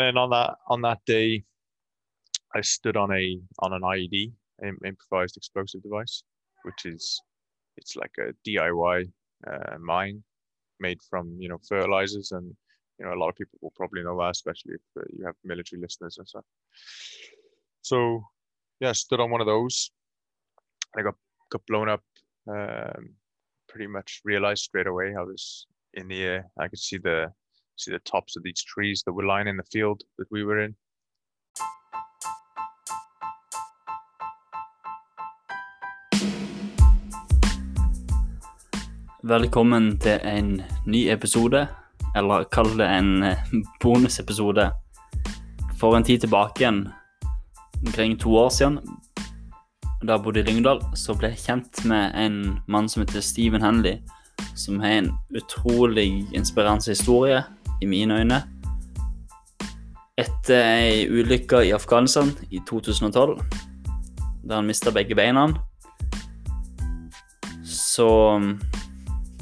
And on that on that day, I stood on a on an IED, im- improvised explosive device, which is it's like a DIY uh, mine made from you know fertilizers, and you know a lot of people will probably know that, especially if uh, you have military listeners and stuff. So yeah, I stood on one of those. I got got blown up. Um, pretty much realized straight away I was in the air. I could see the see the tops of these trees that were lining the field that we were in. Velkommen til en ny episode, eller kall det en eh, bonusepisode. For en tid tilbake igjen, omkring to år siden, da jeg bodde i Lyngdal, så ble jeg kjent med en mann som heter Steven Henley, som har en utrolig inspirerende historie, i mine øyne. Etter ei ulykke i Afghanistan i 2012, der han mista begge beina, så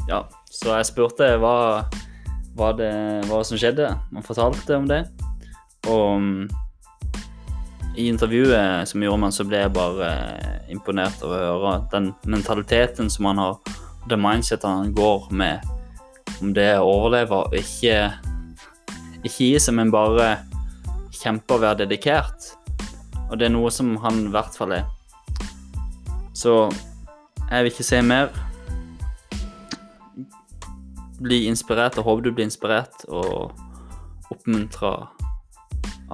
ja, så jeg spurte hva, hva, det, hva som skjedde. Han fortalte om det. Og i intervjuet som gjorde meg så ble jeg bare eh, imponert over å høre den mentaliteten som han har, det mindsetet han går med om det å overleve og ikke, ikke gi seg, men bare kjempe og være dedikert. Og det er noe som han i hvert fall er. Så jeg vil ikke se mer bli inspirert, og håper du blir inspirert og oppmuntra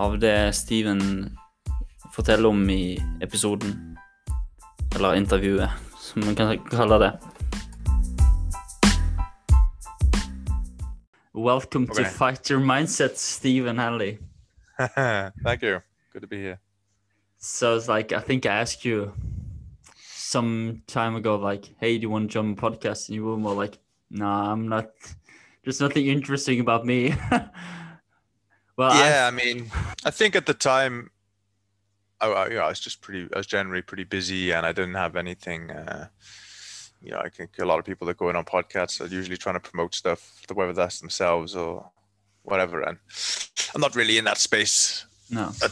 av det Steven forteller om i episoden. Eller intervjuet, som man kan kalle det. Welcome to Okay. Fight Your Mindset, Stephen Hanley. Thank you. Good to be here. So it's like I think I asked you some time ago, like, "Hey, do you want to join my podcast?" And you were more like, "Nah, I'm not. There's nothing interesting about me." well, I- yeah, I mean, I think at the time, I, I, you know, I was just pretty, I was generally pretty busy and I didn't have anything, uh, you know, I think a lot of people that go in on podcasts are usually trying to promote stuff, whether that's themselves or whatever. And I'm not really in that space. no,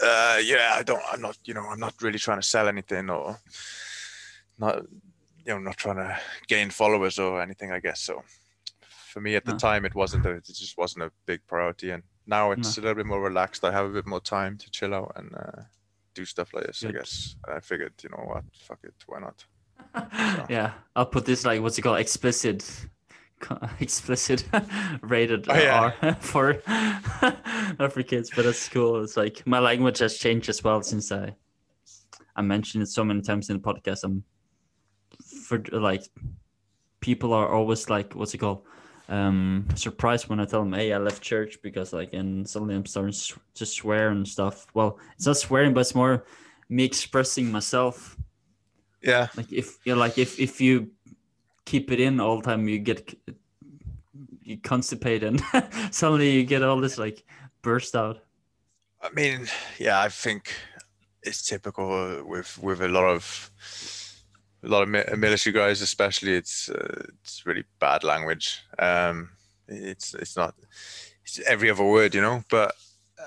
Uh, yeah, I don't, I'm not, you know, I'm not really trying to sell anything or not, you know, not trying to gain followers or anything, I guess. So for me at the No. time, it wasn't, a, it just wasn't a big priority. And now it's a little bit more relaxed. I have a bit more time to chill out and uh, do stuff like this, Good. I guess. I figured, you know what, fuck it, why not? yeah, I'll put this like what's it called, explicit, explicit rated Oh, yeah. R for not for kids, but that's cool. It's like my language has changed as well since I I mentioned it so many times in the podcast. I'm for like people are always like what's it called um surprised when I tell them hey I left church because like and suddenly I'm starting to swear and stuff. Well, it's not swearing, but it's more me expressing myself Yeah. like if you're like if if you keep it in all the time you get you constipate and suddenly you get all this like burst out I mean, yeah, I think it's typical with with a lot of a lot of mi- military guys, especially. It's uh, it's really bad language. Um, it's it's not it's every other word, you know. But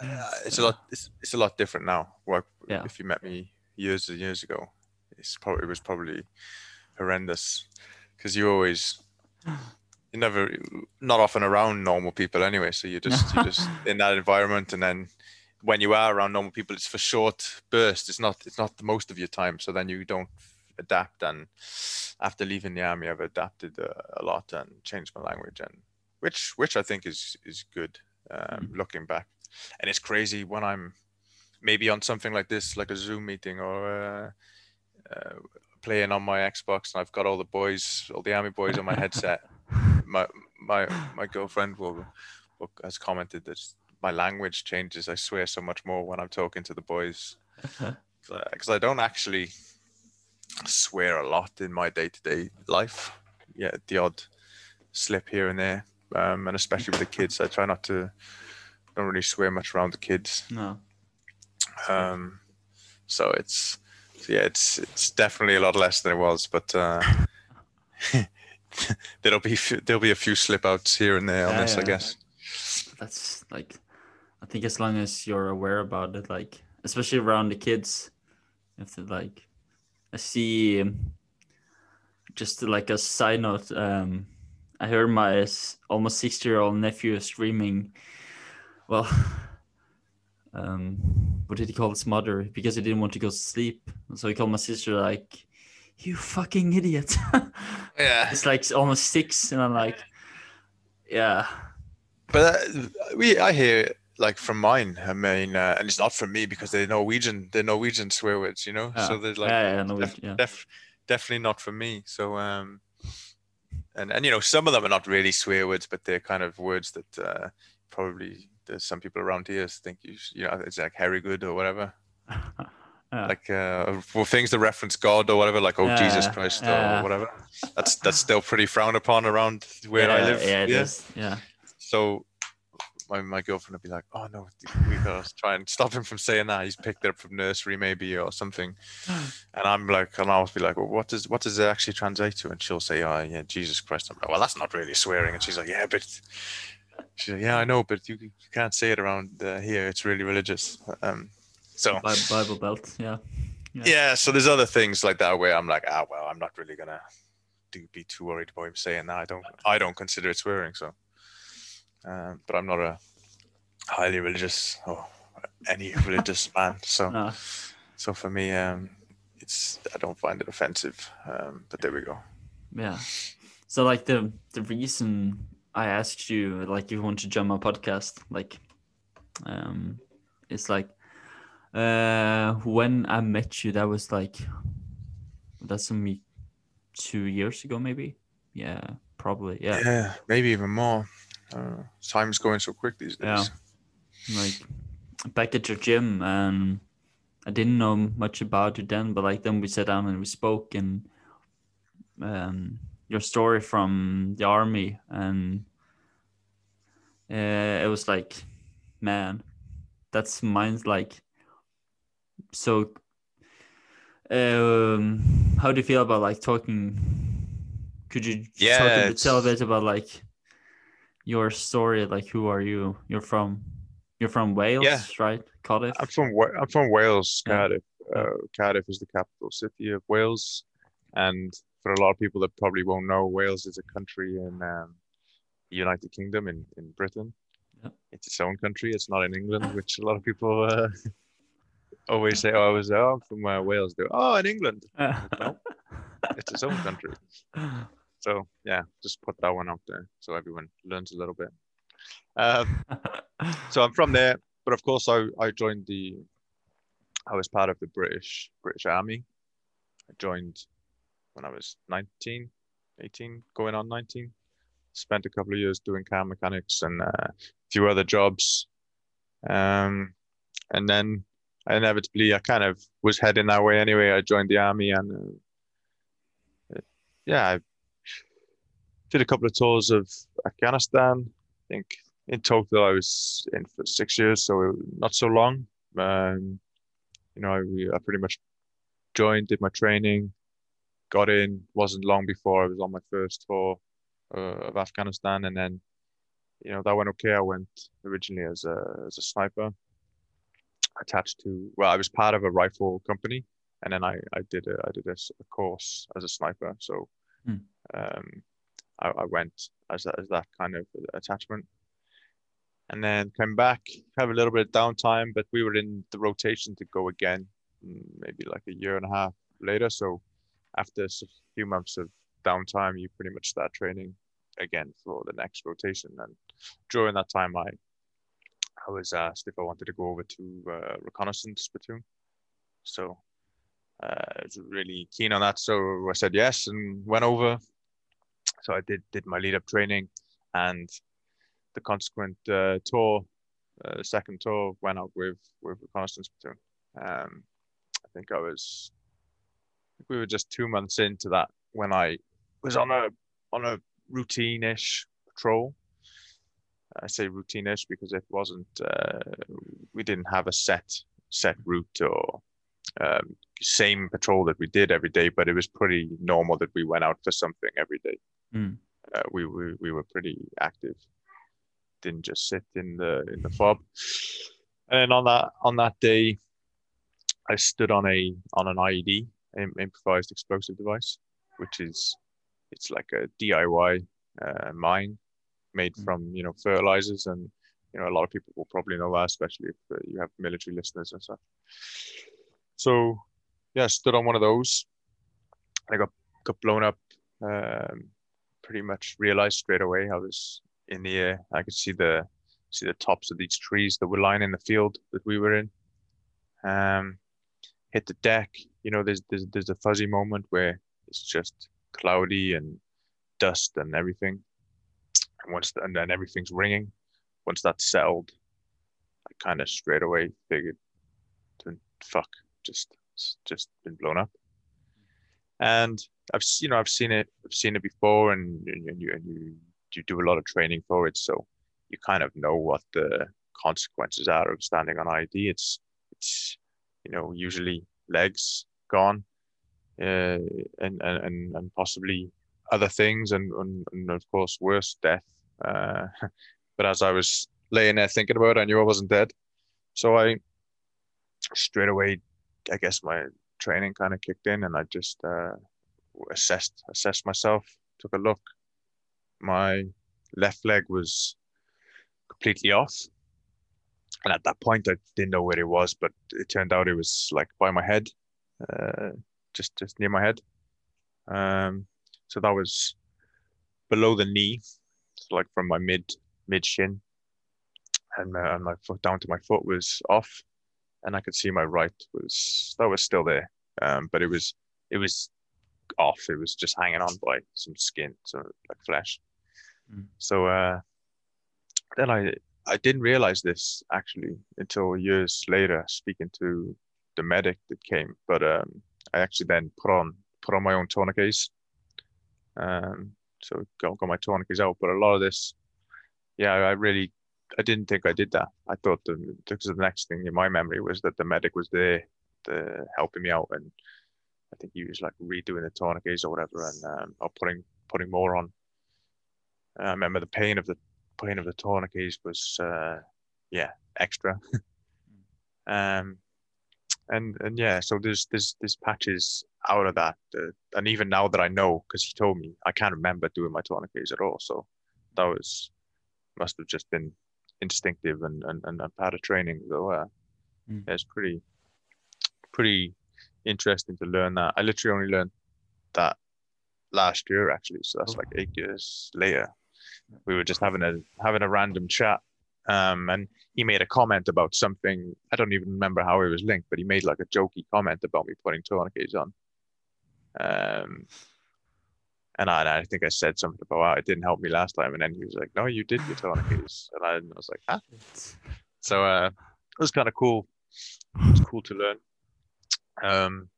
uh, it's a lot it's, it's a lot different now. Like Yeah. if you met me years and years ago, it's probably it was probably horrendous because you always you never not often around normal people anyway so you're just you just in that environment and then when you are around normal people it's for short bursts it's not it's not the most of your time so then you don't adapt and after leaving the army i've adapted uh, a lot and changed my language and which which i think is is good um, looking back. And it's crazy when i'm maybe on something like this like a zoom meeting or uh, uh, playing on my xbox and i've got all the boys all the army boys on my headset my my my girlfriend will, will has commented that my language changes. I swear so much more when I'm talking to the boys because I don't actually swear a lot in my day to day life. Yeah, the odd slip here and there, um, and especially with the kids, I try not to. Don't really swear much around the kids. no Um, so it's yeah, it's it's definitely a lot less than it was, but uh, there'll be there'll be a few slip outs here and there on Yeah, this, I guess. that's like I think as long as you're aware about it, like especially around the kids, if to like. I see. Just like a side note, um, I heard my almost sixty-year-old nephew screaming. Well, um, what did he call his mother? Because he didn't want to go to sleep, so he called my sister like, "You fucking idiot." Yeah. it's like almost six, and I'm like, yeah, But uh, we, I hear it like from mine. I mean, uh, and it's not from me because they're Norwegian. They're Norwegian swear words, you know. yeah, So they're like yeah, yeah, def- yeah. def- definitely not for me. So um, and and you know some of them are not really swear words, but they're kind of words that uh, probably there's some people around here think you sh- you know it's like Harry good or whatever. Yeah. Like uh, for things that reference God or whatever, like oh Jesus Christ yeah. or whatever. That's that's still pretty frowned upon around where I live. Yeah, it is. Yeah. So my, my girlfriend would be like, oh no, we gotta try and stop him from saying that. He's picked it up from nursery maybe or something. And I'm like, and I'll be like, well, what does what does it actually translate to? And she'll say, oh yeah, Jesus Christ. I'm like, well, that's not really swearing. And she's like, yeah, but she's like, yeah, I know, but you, you can't say it around uh, here. It's really religious. Um, so Bible Belt. Yeah. yeah, so there's other things like that where I'm like, ah, well, I'm not really gonna do be too worried about him saying that. I don't, I don't consider it swearing. So, um, but I'm not a highly religious or any religious man. So, No. so for me, um, it's I don't find it offensive. Um, but there we go. Yeah. So like the the reason I asked you like if you want to join my podcast, like um it's like uh when I met you that was like that's me two years ago maybe. Yeah, probably. Yeah. Yeah, maybe even more. Uh, time's going so quick these days. Yeah. Like back at your gym and I didn't know much about you then, but like then we sat down and we spoke and um your story from the army and uh, it was like man that's mine's like so um how do you feel about like talking could you Yeah, talk a bit, tell a bit about like your story like who are you you're from you're from wales Yeah. right cardiff I'm from I'm from Wales, Yeah. Cardiff. Uh, Cardiff is the capital city of Wales, and for a lot of people that probably won't know, Wales is a country in um, the United Kingdom in in Britain. Yep. It's its own country. It's not in England, which a lot of people uh, always say. Oh, I was oh, I'm from uh, Wales. They oh, in England. No. It's its own country. So yeah, just put that one out there so everyone learns a little bit. Um, so I'm from there, but of course I, I joined the I was part of the British British Army. I joined when I was 19, 18, going on 19. Spent a couple of years doing car mechanics and uh, a few other jobs. Um, and then inevitably I kind of was heading that way anyway. I joined the army and uh, yeah, I did a couple of tours of Afghanistan. I think in total I was in for six years, so not so long. Um, you know, I, I pretty much joined, did my training, got in. wasn't long before I was on my first tour uh, of Afghanistan, and then you know that went okay. I went originally as a as a sniper, attached to well, I was part of a rifle company, and then I I did a I did a, a course as a sniper. So, Hmm. um, I, I went as that, as that kind of attachment and then came back, have a little bit of downtime, but we were in the rotation to go again, mm, maybe like a year and a half later. So after a few months of downtime, you pretty much start training again for the next rotation. And during that time, I I was asked if I wanted to go over to uh, reconnaissance platoon. So uh, I was really keen on that. So I said yes and went over. So I did did my lead up training and the consequent uh, tour, uh, the second tour, went out with with reconnaissance platoon. Um, I think I was, we were just two months into that when I was on a on a routine-ish patrol. I say routine-ish because it wasn't. Uh, we didn't have a set set route or um, same patrol that we did every day, but it was pretty normal that we went out for something every day. Mm. Uh, we, we we were pretty active. didn't just sit in the in the fob. And on that on that day, I stood on a on an IED, im- improvised explosive device, which is it's like a DIY uh, mine made Mm. from you know fertilizers, and you know a lot of people will probably know that, especially if uh, you have military listeners and stuff. So yeah, I stood on one of those. I got got blown up. Um, pretty much realized straight away I was in the air. I could see the see the tops of these trees that were lying in the field that we were in. Um, hit the deck. You know, there's there's there's a fuzzy moment where it's just cloudy and dust and everything. And once the, and then everything's ringing. Once that's settled, I kind of straight away figured, fuck, just just been blown up. And I've you know I've seen it I've seen it before, and, and and you and you you do a lot of training for it, so you kind of know what the consequences are of standing on ID. It's it's you know usually legs gone, uh, and and and possibly other things, and and, and of course worse death. Uh, but as I was laying there thinking about it, I knew I wasn't dead, so I straight away, I guess my training kind of kicked in, and I just uh, assessed assessed myself, took a look. My left leg was completely off. And at that point, I didn't know where it was, but it turned out it was like by my head, uh, just just near my head. Um, so that was below the knee, so like from my mid mid shin, and, my, and my foot down to my foot was off, and I could see my right was that was still there, um, but it was it was off. It was just hanging on by some skin, so like flesh. Mm. So uh, then I I didn't realize this actually until years later, speaking to the medic that came. But um, I actually then put on put on my own tourniquets. Um, so got, got my tourniquets out. But a lot of this, yeah, I really I didn't think I did that. I thought the because the next thing in my memory was that the medic was there, the helping me out, and I think he was like redoing the tourniquets or whatever, and um, or putting putting more on. I remember the pain of the pain of the tourniquets was uh, yeah extra. um, and and yeah, so there's there's there's patches out of that, uh, and even now that I know, because he told me, I can't remember doing my tourniquets at all. So that was must have just been instinctive and and and, and part of training. So uh, Mm. yeah, it's pretty pretty interesting to learn that. I literally only learned that last year actually, so that's Oh. like eight years later. We were just having a having a random chat, um, and he made a comment about something. I don't even remember how it was linked, but he made like a jokey comment about me putting tourniquets on. Um, and I, I think I said something about wow, it didn't help me last time, and then he was like, "No, you did your tourniquets," and I, I was like, ah. So uh, it was kind of cool. It was cool to learn. Um,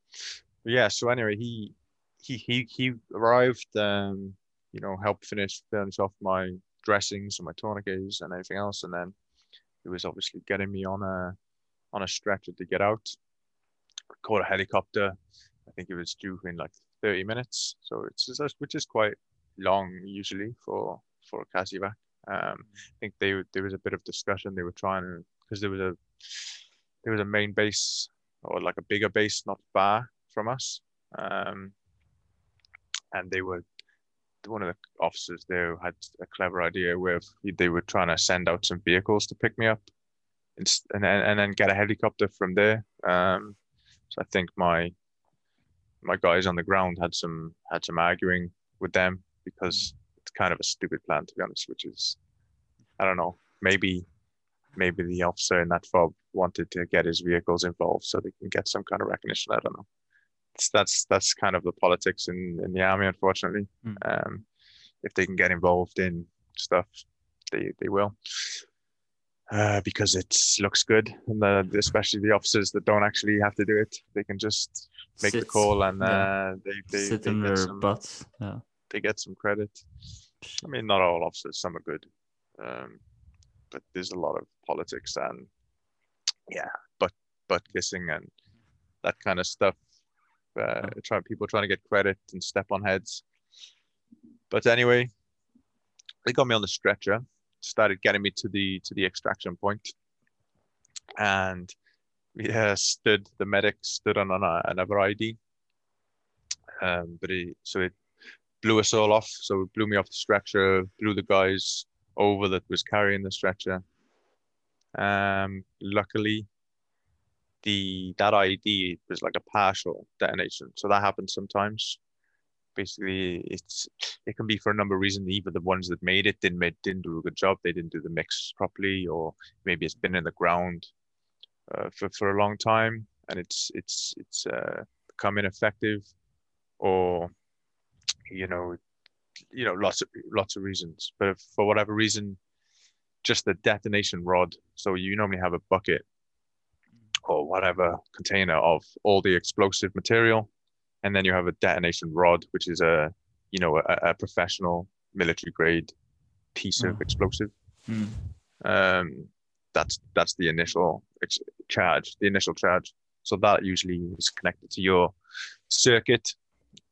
yeah. So anyway, he he he he arrived. Um, you know, helped finish finish off my dressings and my tourniquets and everything else, and then it was obviously getting me on a on a stretcher to get out. Caught a helicopter. I think it was due in like 30 minutes, so it's it's- which is quite long usually for for a CASEVAC. Um, I think they there was a bit of discussion. They were trying to because there was a there was a main base or like a bigger base not far from us, um, and they were one of the officers there had a clever idea where they were trying to send out some vehicles to pick me up, and and then, and then get a helicopter from there. Um, so I think my my guys on the ground had some had some arguing with them because it's kind of a stupid plan to be honest, which is I don't know maybe maybe the officer in that fob wanted to get his vehicles involved so they can get some kind of recognition. I don't know. That's that's kind of the politics in, in the army, unfortunately. Mm. Um, if they can get involved in stuff, they they will. Uh, because it looks good, and the, especially the officers that don't actually have to do it, they can just make the call and yeah. uh, they they, sit they in get their some, butts. Yeah. they get some credit. I mean, not all officers, some are good, um, but there's a lot of politics and yeah, butt butt kissing and that kind of stuff. Uh, try people trying to get credit and step on heads. But anyway, they got me on the stretcher. started getting me to the to the extraction point, and we uh, stood. The medic stood on, on a, another ID, um, but he so it blew us all off. So it blew me off the stretcher, blew the guys over that was carrying the stretcher. Um, luckily, the that ID was like a partial detonation, so that happens sometimes. Basically, it's it can be for a number of reasons. Either the ones that made it didn't made, didn't do a good job, they didn't do the mix properly, or maybe it's been in the ground uh, for for a long time and it's it's it's uh, become ineffective, or you know, you know, lots of lots of reasons. But if, for whatever reason, just the detonation rod. So you normally have a bucket or whatever container of all the explosive material, and then you have a detonation rod, which is a you know a, a professional military grade piece of Mm. explosive. Mm. Um, that's that's the initial ex- charge, the initial charge. So that usually is connected to your circuit,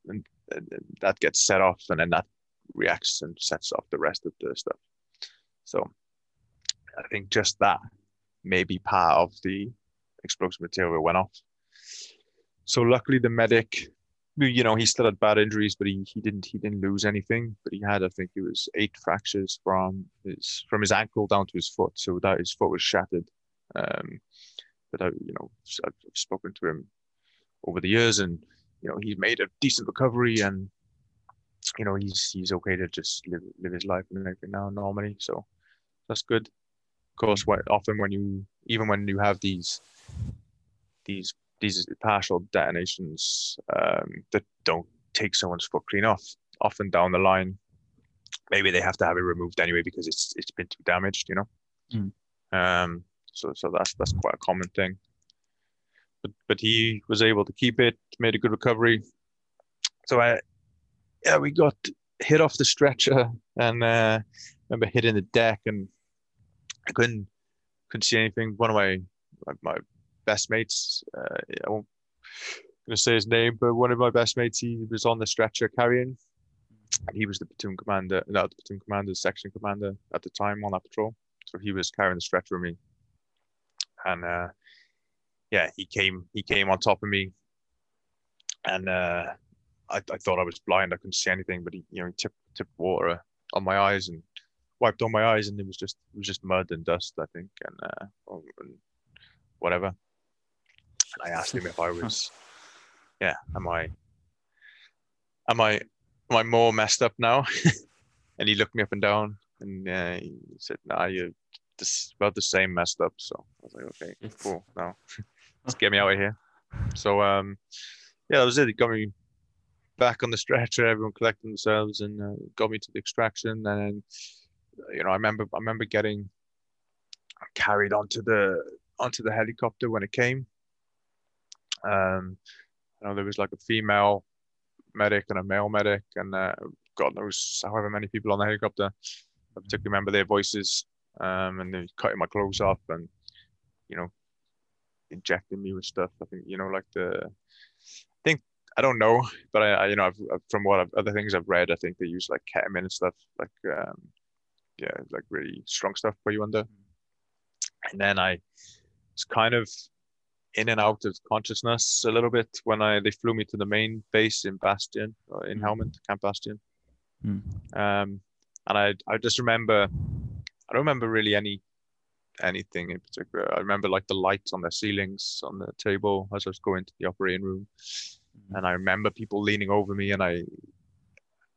and, and that gets set off, and then that reacts and sets off the rest of the stuff. So I think just that may be part of the explosive material went off. So luckily the medic, you know, he still had bad injuries, but he, he didn't he didn't lose anything. But he had I think it was eight fractures from his from his ankle down to his foot. So that his foot was shattered. Um, but I you know I've spoken to him over the years, and you know he's made a decent recovery, and you know he's he's okay to just live live his life and everything now normally. So that's good. Of course, often when you even when you have these these these partial detonations um, that don't take someone's foot clean off, often down the line, maybe they have to have it removed anyway because it's it's been too damaged, you know. Mm. Um, so so that's that's quite a common thing. But but he was able to keep it, made a good recovery. So I, yeah, we got hit off the stretcher and uh, remember hitting the deck and I couldn't couldn't see anything. One of my my, my best mates, uh, I won't gonna say his name, but one of my best mates, he was on the stretcher carrying, and he was the platoon commander, not the platoon commander, section commander at the time on that patrol. So he was carrying the stretcher with me, and uh, yeah, he came he came on top of me, and uh, I, I thought I was blind, I couldn't see anything, but he you know he tipped tipped water on my eyes and wiped on my eyes, and it was just it was just mud and dust, I think, and, uh, oh, and whatever. And I asked him if I was, yeah, am I, am I, am I more messed up now? and he looked me up and down, and uh, he said, "Nah, you're just about the same messed up." So I was like, "Okay, cool. Now, let's get me out of here." So um, yeah, that was it. He got me back on the stretcher. Everyone collected themselves and uh, got me to the extraction. And you know, I remember I remember getting carried onto the onto the helicopter when it came. Um, I know there was like a female medic and a male medic, and uh, God knows however many people on the helicopter. I particularly remember their voices, um, and they cutting my clothes off and you know injecting me with stuff. I think you know like the I think I don't know, but I, I you know I've, I've- from what I've, other things I've read, I think they use like ketamine and stuff like um, yeah like really strong stuff for you under. And then I was kind of in and out of consciousness a little bit when I they flew me to the main base in Bastion or in Mm. Helmand, Camp Bastion. Mm. Um, and I I just remember I don't remember really any anything in particular. I remember like the lights on the ceilings on the table as I was going to the operating room, Mhm. and I remember people leaning over me, and I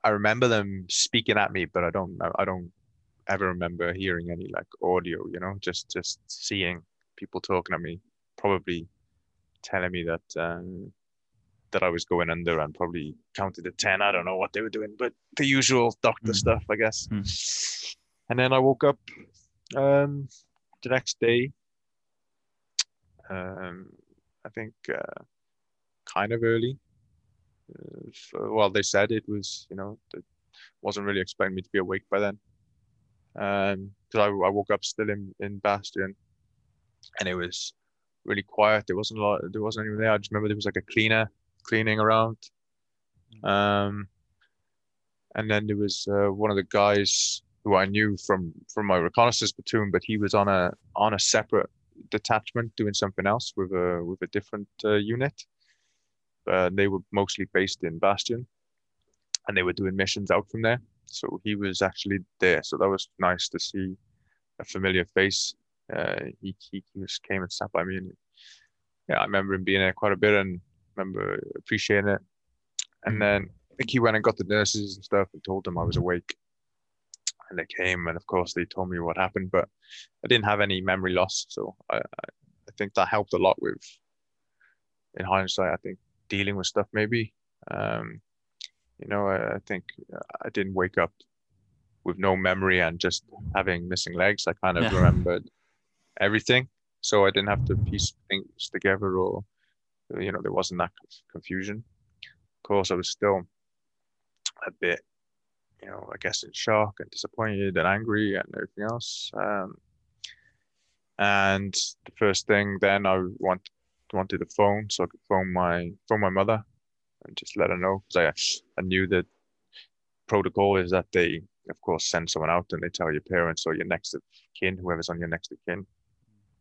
I remember them speaking at me, but I don't I don't ever remember hearing any like audio. You know, just just seeing people talking at me, probably telling me that um, that I was going under and probably counted to ten. I don't know what they were doing, but the usual doctor Mm. stuff, I guess. Mm. And then I woke up um, the next day. Um, I think uh, kind of early. Uh, so- well, they said it was, you know, it wasn't really expecting me to be awake by then. Um, because I, I woke up still in in Bastion, and it was really quiet. There wasn't a lot. There wasn't anyone there. I just remember there was like a cleaner cleaning around. Um, and then there was uh, one of the guys who I knew from from my reconnaissance platoon, but he was on a on a separate detachment doing something else with a with a different uh, unit. Uh, they were mostly based in Bastion, and they were doing missions out from there. So he was actually there. So that was nice to see a familiar face. Uh, he, he just came and sat by me, and yeah, I remember him being there quite a bit, and remember appreciating it. And then I think he went and got the nurses and stuff and told them I was awake. And they came, and of course they told me what happened, but I didn't have any memory loss, so I, I, I think that helped a lot with. In hindsight, I think dealing with stuff maybe. Um, you know, I, I think I didn't wake up with no memory and just having missing legs. I kind of Yeah. remembered everything, so I didn't have to piece things together, or you know, there wasn't that confusion. Of course, I was still a bit, you know, I guess in shock and disappointed and angry and everything else. Um, and the first thing then I want wanted a phone so I could phone my phone my mother and just let her know because I I knew that protocol is that they of course send someone out and they tell your parents or your next of kin, whoever's on your next of kin,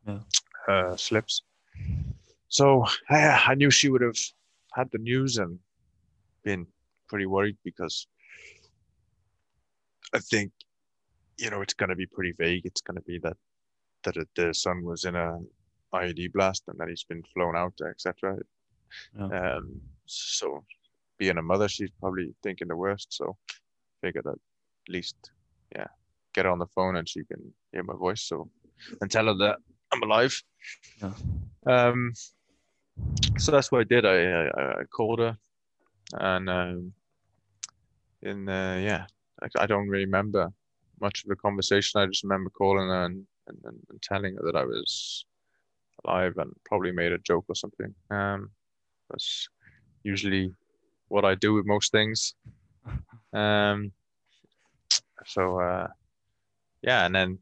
Yeah. uh, slips. So I, I knew she would have had the news and been pretty worried because I think you know it's going to be pretty vague. It's going to be that that it, the son was in a IED blast and that he's been flown out, etc. Yeah. Um, so being a mother, she's probably thinking the worst. So figure that at least, yeah, get her on the phone and she can hear my voice. So and tell her that I'm alive. Yeah. Um. So that's what I did. I I, I called her, and um, in uh, yeah, I, I don't really remember much of the conversation. I just remember calling her and, and, and, and telling her that I was alive and probably made a joke or something. Um, that's usually what I do with most things. Um, so uh, yeah, and then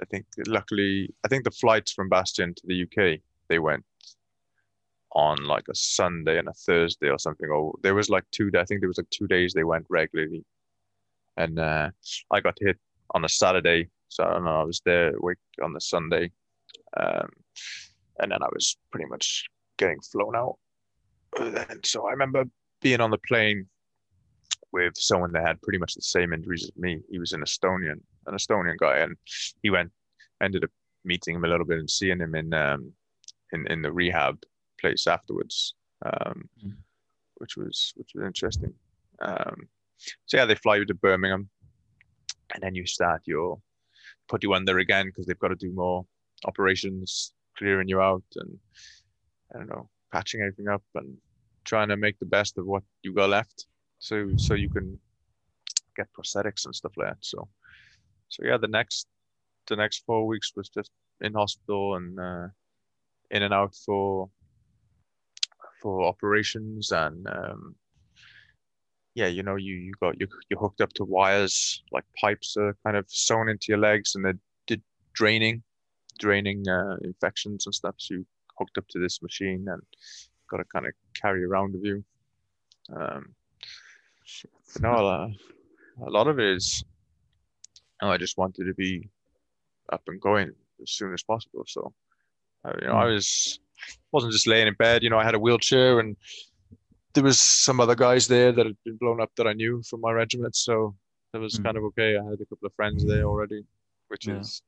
I think luckily I think the flights from Bastion to the UK they went on like a Sunday and a Thursday or something. Or there was like two. I think there was like two days they went regularly, and uh, I got hit on a Saturday. So I don't know. I was there week on the Sunday, um, and then I was pretty much getting flown out. And so I remember being on the plane with someone that had pretty much the same injuries as me. He was an Estonian, an Estonian guy, and he went ended up meeting him a little bit and seeing him in um, in in the rehab place afterwards, um, Mm. which was which was interesting. Um, so yeah, they fly you to Birmingham, and then you start your put you under again because they've got to do more operations, clearing you out, and I don't know, patching everything up and trying to make the best of what you got left, so so you can get prosthetics and stuff like that. So so yeah, the next the next four weeks was just in hospital and uh, in and out for for operations and um, yeah, you know, you you got you you hooked up to wires like pipes are kind of sewn into your legs and they did draining, draining uh, infections and stuff. So you hooked up to this machine and got to kind of carry around with you. Um, no, uh, a lot of it is. I just wanted to be up and going as soon as possible. So, you know, I Mm. was wasn't just laying in bed. You know, I had a wheelchair and there was some other guys there that had been blown up that I knew from my regiment. So that was Mm. kind of okay. I had a couple of friends there already, which Yeah. is,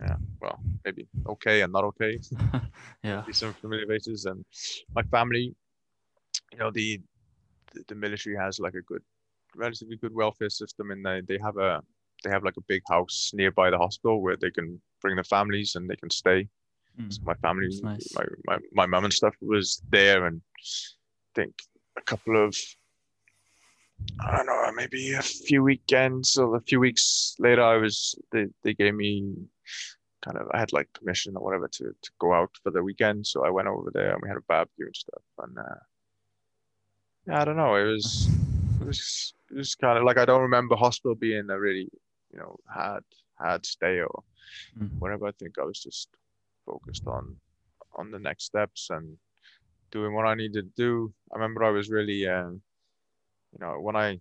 yeah, well, maybe okay and not okay. yeah. Some familiar faces and my family. You know, the the, the military has like a good, relatively good welfare system, and they they have a they have like a big house nearby the hospital where they can bring their families and they can stay. Mm. So my family, nice. my, my my mum and stuff was there, and I think a couple of I don't know, maybe a few weekends or a few weeks later, I was they they gave me kind of I had like permission or whatever to to go out for the weekend, so I went over there and we had a barbecue and stuff, and uh, yeah, I don't know, it was it was it was kind of like I don't remember hospital being a really you know hard hard stay or Mm. whatever. I think I was just focused on on the next steps and doing what I needed to do. I remember I was really, um, you know, when I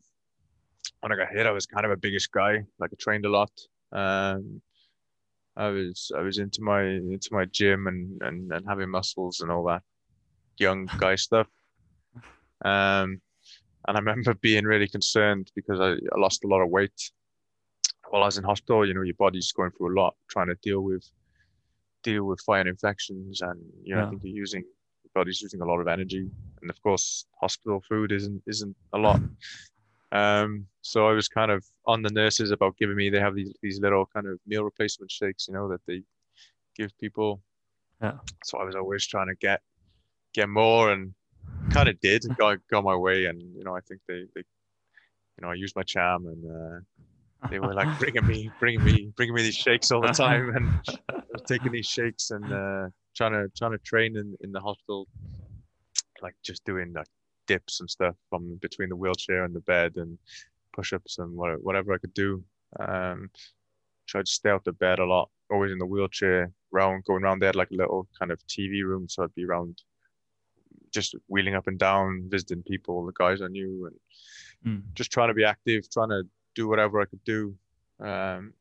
when I got hit, I was kind of a biggish guy. Like I trained a lot. Um, I was I was into my into my gym and and, and having muscles and all that young guy stuff. Um, and I remember being really concerned because I, I lost a lot of weight while I was in hospital. You know, your body's going through a lot, trying to deal with deal with fire and infections, and you know, Yeah. I think you're using your body's using a lot of energy, and of course, hospital food isn't isn't a lot. Um, so I was kind of on the nurses about giving me. They have these these little kind of meal replacement shakes, you know, that they give people. Yeah. So I was always trying to get get more, and kind of did got got my way, and you know, I think they they, you know, I used my charm, and uh, they were like bringing me bringing me bringing me these shakes all the time, and taking these shakes and uh, trying to trying to train in in the hospital, like just doing like dips and stuff from between the wheelchair and the bed and push-ups and whatever I could do. Um, tried to stay out the bed a lot, always in the wheelchair, round going around there like a little kind of TV room, so I'd be around just wheeling up and down, visiting people, the guys I knew, and Mm. just trying to be active, trying to do whatever I could do. Um,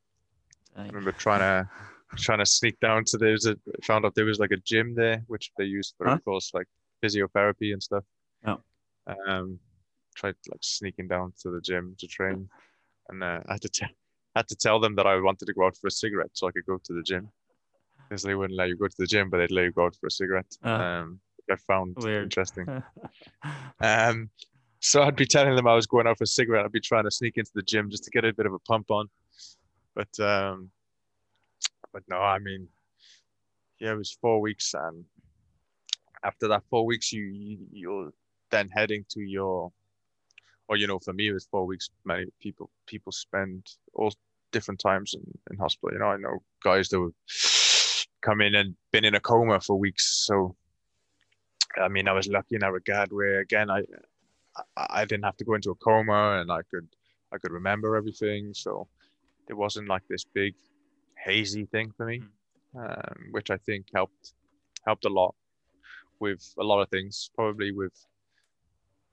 I remember trying to trying to sneak down to there's a found out there was like a gym there which they used for Huh? of course like physiotherapy and stuff. Oh. Um tried like sneaking down to the gym to train and uh, I had to tell had to tell them that I wanted to go out for a cigarette so I could go to the gym. Because they wouldn't let you go to the gym, but they'd let you go out for a cigarette. Ah. um I found Weird. interesting. Um, so I'd be telling them I was going out for a cigarette. I'd be trying to sneak into the gym just to get a bit of a pump on. But um, but no, I mean, yeah, it was four weeks, and after that four weeks, you, you you're then heading to your, or you know, for me it was four weeks. Many people people spend all different times in, in hospital. You know, I know guys that would come in and been in a coma for weeks. So I mean, I was lucky in that regard where again I I, didn't have to go into a coma and I could I could remember everything. So it wasn't like this big hazy thing for me, um, which I think helped helped a lot with a lot of things. Probably with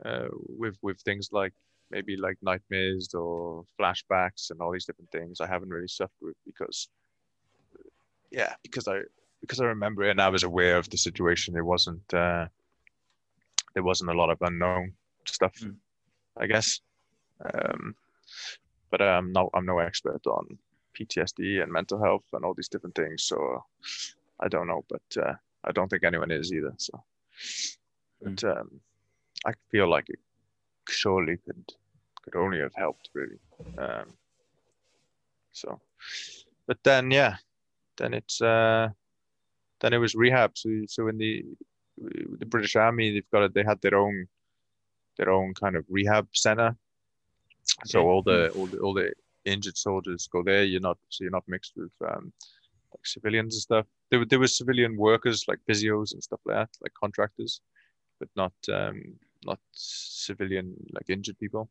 uh, with with things like maybe like nightmares or flashbacks and all these different things. I haven't really suffered with because yeah, because I because I remember it and I was aware of the situation. It wasn't uh, there wasn't a lot of unknown stuff, Mm. I guess. Um, but I'm no I'm no expert on PTSD and mental health and all these different things, so I don't know. But uh, I don't think anyone is either. So, but um, I feel like it surely could could only have helped really. Um, so, but then yeah, then it's uh, then it was rehab. So so in the the British Army, they've got a, they had their own their own kind of rehab center. So all the all the all the injured soldiers go there. You're not so you're not mixed with um, like civilians and stuff. There were there were civilian workers like physios and stuff like that, like contractors, but not um, not civilian like injured people.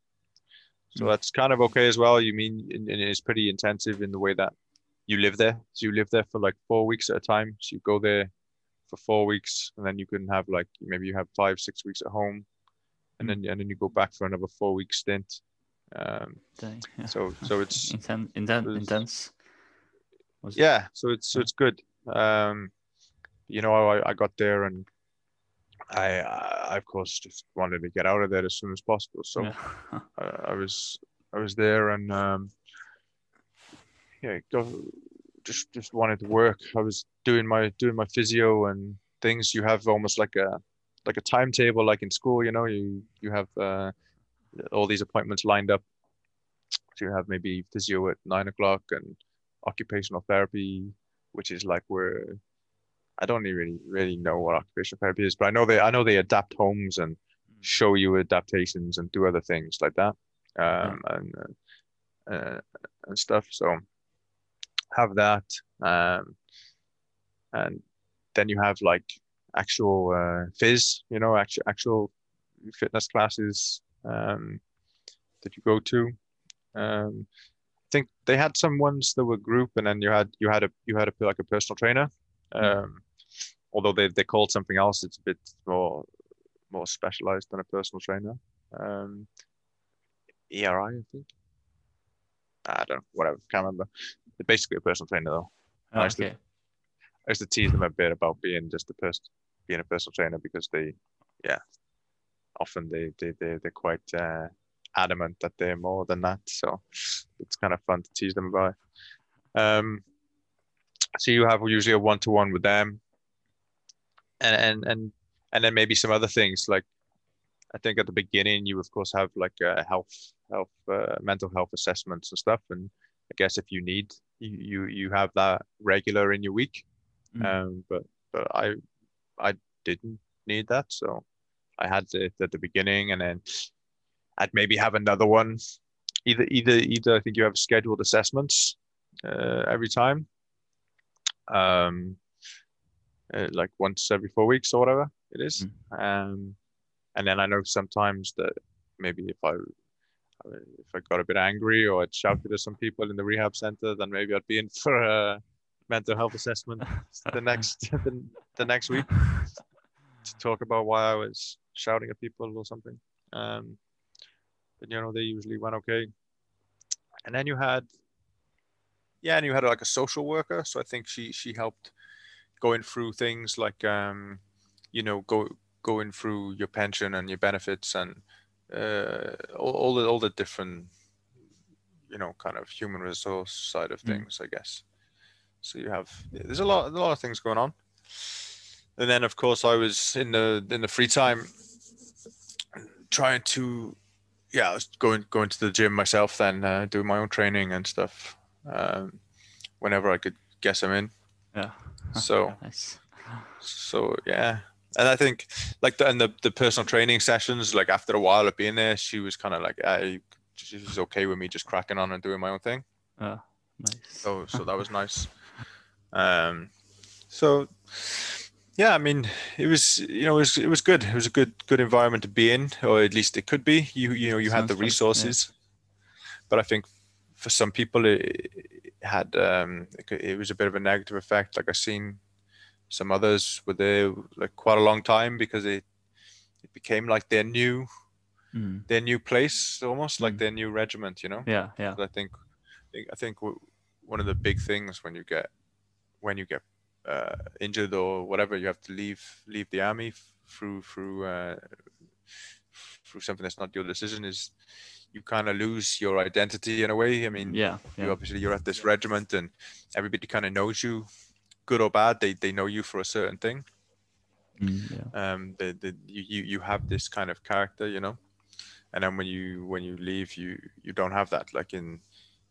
So Mm. that's kind of okay as well. You mean and and it's pretty intensive in the way that you live there. So you live there for like four weeks at a time. So you go there for four weeks, and then you can have like maybe you have five six weeks at home, and then and then you go back for another four week stint. Um, Dang, yeah. so so it's intense. intense. Was- yeah so it's so it's good um you know i, I got there and I, I of course just wanted to get out of there as soon as possible so Yeah. I, I was i was there and um yeah just just wanted to work i was doing my doing my physio and things you have almost like a like a timetable like in school you know you you have uh all these appointments lined up. So you have maybe physio at nine o'clock and occupational therapy, which is like where I don't even really really know what occupational therapy is, but I know they I know they adapt homes and show you adaptations and do other things like that, um, and uh, uh, and stuff. So have that, um, and then you have like actual uh, phys, you know, actual actual fitness classes um, that you go to. Um, I think they had some ones that were group, and then you had you had a you had a like a personal trainer. Um, although they they called something else, it's a bit more more specialized than a personal trainer. Um, ERI, I think. I don't know, whatever, can't remember. They're basically a personal trainer though. Ja, Nice to- ok. I used to tease them a bit about being just a person, being a personal trainer because they, yeah, often they they they they're quite uh, adamant that they're more than that. So it's kind of fun to tease them about. it. Um, so you have usually a one to one with them, and and and and then maybe some other things like I think at the beginning you of course have like uh, health health uh, mental health assessments and stuff, and I guess if you need you you, you have that regular in your week. Mm. Um, but but I I didn't need that, so I had it at the beginning, and then I'd maybe have another one. Either either either I think you have scheduled assessments uh, every time, um, uh, like once every four weeks or whatever it is. Um, and then I know sometimes that maybe if I if I got a bit angry or I'd shouted at some people in the rehab center, then maybe I'd be in for a mental health assessment the next the, the next week to talk about why I was shouting at people or something. Um, but you know, they usually went okay. And then you had, yeah, and you had like a social worker. So I think she she helped going through things like, um, you know, go going through your pension and your benefits and uh, all, all the all the different, you know, kind of human resource side of Mm. things, I guess. So you have there's a lot a lot of things going on. And then of course I was in the in the free time trying to yeah, I was going going to the gym myself then uh, doing my own training and stuff. Um, whenever I could guess I'm in. Ja. So Nice. so yeah. And I think like the and the, the personal training sessions, like after a while of being there, she was kind of like I she was okay with me just cracking on and doing my own thing. Ja, nice. So so that was nice. Um, so yeah, I mean, it was you know it was it was good. It was a good good environment to be in, or at least it could be. You you know you had Sounds the fun, yeah. resources, but I think for some people it, it had um it, it was a bit of a negative effect. Like I've seen some others were there like quite a long time because it it became like their new Mm. their new place, almost like Mm. their new regiment. You know. Yeah, ja. I think, I think one of the big things when you get when you get uh, injured or whatever, you have to leave leave the army through through uh, through something that's not your decision. Is you kind of lose your identity in a way. I mean, Ja, you obviously you're at this regiment and everybody kind of knows you, good or bad. They they know you for a certain thing. Mm, ja. Um, the, the you, you you have this kind of character, you know, and then when you when you leave, you you don't have that. Like in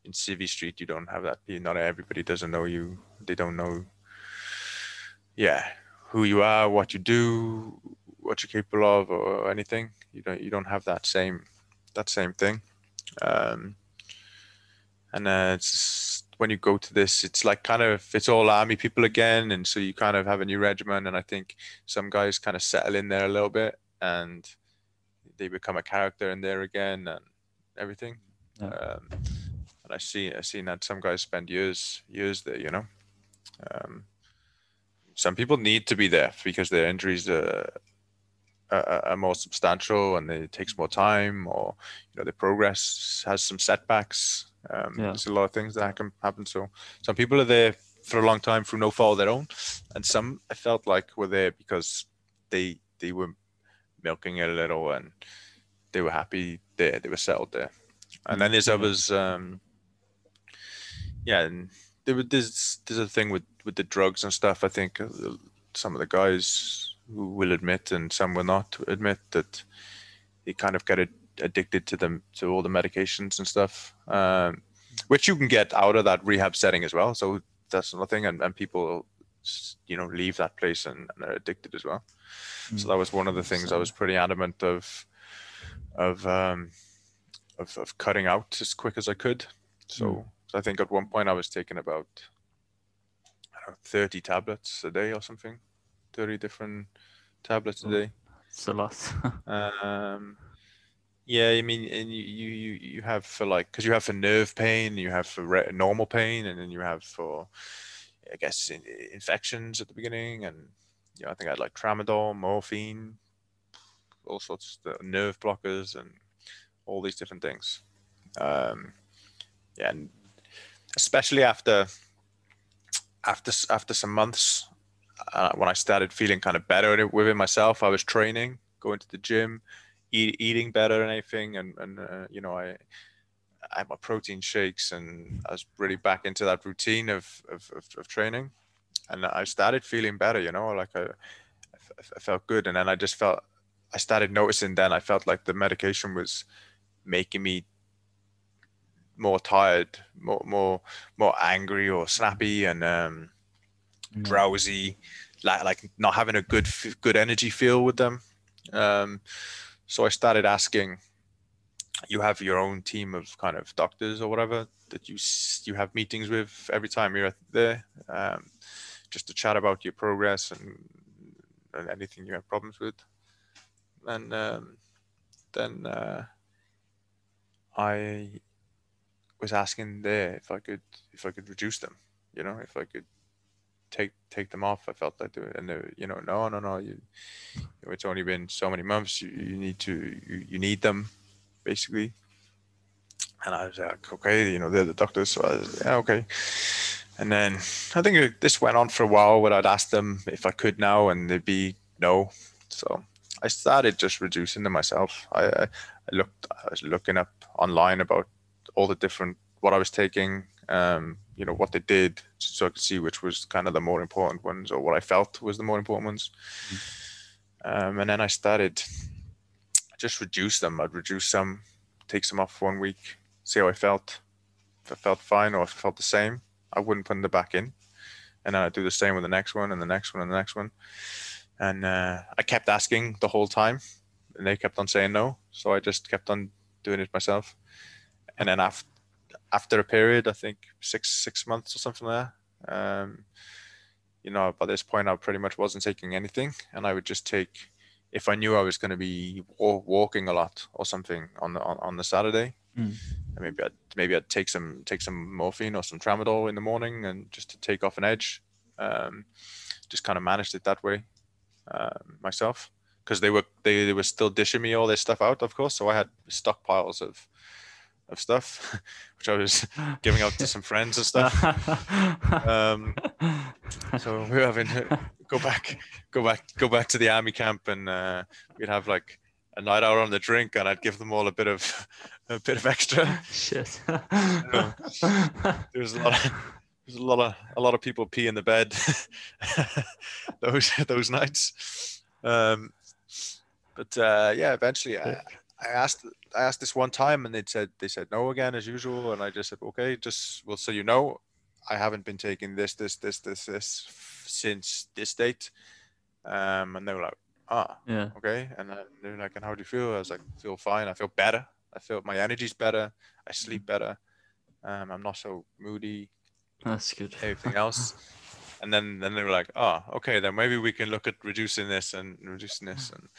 in Civvy Street, you don't have that. You- Not everybody doesn't know you. They don't know, yeah, who you are, what you do, what you're capable of, or anything. You don't you don't have that same that same thing. Um, and uh, it's when you go to this, it's like kind of it's all army people again, and so you kind of have a new regiment, and I think some guys kind of settle in there a little bit, and they become a character in there again, and everything. Yeah. Um, and I see I seen that some guys spend years years there, you know. Um, some people need to be there because their injuries are, are, are more substantial and it takes more time, or you know, the progress has some setbacks. Um, Yeah. There's a lot of things that can happen. So some people are there for a long time through no fault of their own, and some I felt like were there because they they were milking it a little and they were happy there, they were settled there. And then there's others, um, yeah, and there, there's there's a thing with with the drugs and stuff. I think uh, some of the guys will admit and some will not admit that they kind of get ad- addicted to them to all the medications and stuff, um, which you can get out of that rehab setting as well. So that's another thing, and, and people, you know, leave that place and, and are addicted as well. So Mm. that was one of the things I was pretty adamant of, of um, of, of cutting out as quick as I could. So, Mm. So I think at one point I was taking about I don't know, 30 tablets a day or something, 30 different tablets a day. It's a lot. Um, yeah, I mean, and you you you you have for like because you have for nerve pain, you have for re- normal pain, and then you have for I guess in, infections at the beginning, and you know, I think I had like tramadol, morphine, all sorts of nerve blockers, and all these different things. Um, yeah, and especially after after after some months uh, when I started feeling kind of better within myself, I was training, going to the gym, eat, eating better and anything, and and uh, you know I I had my protein shakes, and I was really back into that routine of of, of, of training, and I started feeling better. You know, like I, I felt good, and then I just felt I started noticing. Then I felt like the medication was making me more tired, more more more angry or snappy, and um, mm. drowsy, like like not having a good good energy feel with them. Um, so I started asking. You have your own team of kind of doctors or whatever that you you have meetings with every time you're there, um, just to chat about your progress and, and anything you have problems with. And um, then uh, I was asking there if I could if I could reduce them. You know, if I could take take them off. I felt like, and they, you know, no, no, no. You, it's only been so many months. You, you need to, you, you need them, basically. And I was like, okay, you know, they're the doctors, so I was, yeah, okay. And then I think this went on for a while where I'd ask them if I could now, and they'd be no. So I started just reducing them myself. I, I, I looked, I was looking up online about all the different what I was taking, um, you know what they did so i could see which was kind of the more important ones or what i felt was the more important ones. Mm-hmm. um, and then i started just reduce them. I'd reduce some take some off for one week see how i felt. If i felt fine or if i felt the same i wouldn't put them back in. And then i'd do the same with the next one and the next one and the next one. And uh, i kept asking the whole time and they kept on saying no. So i just kept on doing it myself and then after after a period, I think six six months or something like that. Um, you know, by this point, I pretty much wasn't taking anything, and I would just take if I knew I was going to be walking a lot or something on the on, on the Saturday. Mm. Maybe I'd maybe I'd take some take some morphine or some tramadol in the morning and just to take off an edge. Um, just kind of managed it that way uh, myself because they were they, they were still dishing me all this stuff out, of course. So I had stockpiles of of stuff, which I was giving out to some friends and stuff. Um, so we are having to go back, go back, go back to the army camp, and uh, we'd have like a night out on the drink, and I'd give them all a bit of a bit of extra. Shit. there was a lot of there's a lot of a lot of people pee in the bed those those nights. Um, but uh, yeah, eventually I, I asked I asked this one time and they said they said no again as usual, and I just said okay, just well, so you know, I haven't been taking this this this this this since this date, um, and they were like, ah, yeah, okay, and then they're like, and how do you feel? I was like, feel fine. I feel better. I feel my energy's better. I sleep better. Um, I'm not so moody. That's good. Everything else. and then then they were like, oh, okay, then maybe we can look at reducing this and reducing this and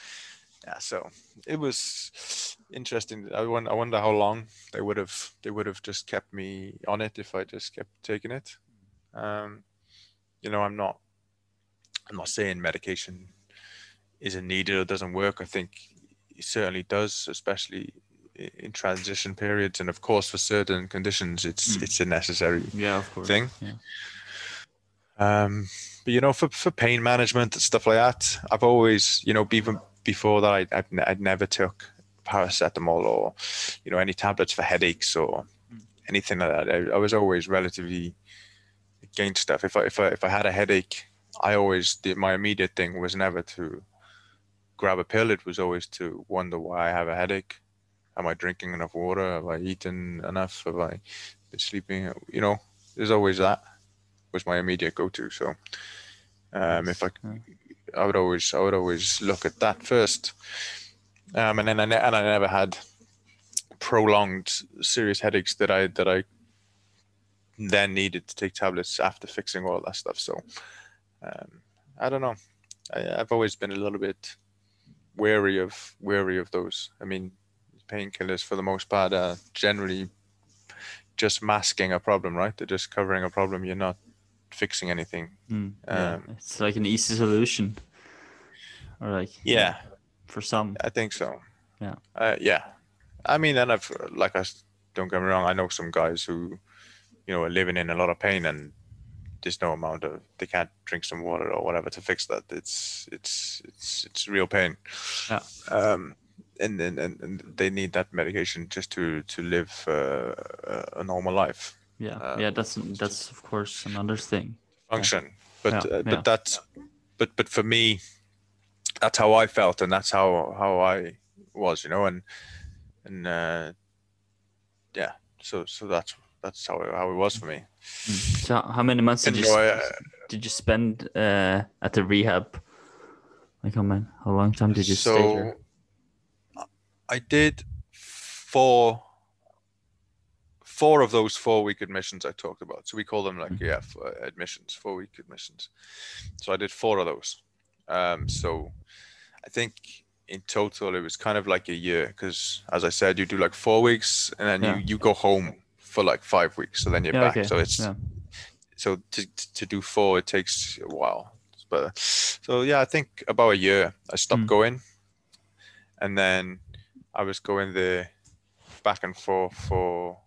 yeah, so it was interesting. I wonder, I wonder how long they would have they would have just kept me on it if I just kept taking it. Um, you know, I'm not I'm not saying medication isn't needed or doesn't work. I think it certainly does, especially in transition periods, and of course for certain conditions, it's mm. it's a necessary yeah, of course. thing. Yeah. Um, but you know, for for pain management and stuff like that, I've always you know even before that, I, I'd, I'd never took paracetamol or, you know, any tablets for headaches or anything like that. I, I was always relatively against stuff. If I, if I, if I had a headache, I always did, my immediate thing was never to grab a pill. It was always to wonder why I have a headache. Am I drinking enough water? Have I eaten enough? Have I been sleeping? You know, there's always that was my immediate go-to. So um, if I I would always I would always look at that first, um, and then I ne- and I never had prolonged serious headaches that I that I then needed to take tablets after fixing all that stuff. So um, I don't know. I, have always been a little bit wary of wary of those. I mean, painkillers for the most part are generally just masking a problem, right? They're just covering a problem. You're not fixing anything. Mm, yeah. Um, it's like an easy solution, or like yeah, for some. I think so. Yeah. Uh, yeah. I mean, and I've like I don't get me wrong. I know some guys who, you know, are living in a lot of pain and there's no amount of they can't drink some water or whatever to fix that. It's it's it's it's real pain. Yeah. Um, and and, and, they need that medication just to to live uh, a normal life Yeah, Uh, yeah, that's that's of course another thing. function. But Yeah, uh, yeah. but that's but but for me, that's how I felt, and that's how how I was, you know, and and uh, yeah. So so that's that's how how it was for me. So how many months did you so did you spend uh, at the rehab? Like how many? How long time did you stay there? so I did four four of those four week admissions I talked about. So we call them like Mhm. yeah f- uh, admissions, four week admissions. So I did four of those. Um, so I think in total it was kind of like a year because as I said, you do like four weeks and then Yeah. you you go home for like five weeks, so then you're Yeah, back. okay, So it's yeah. so to to do four it takes a while. But so yeah, I think about a year I stopped Mm. going, and then I was going there back and forth for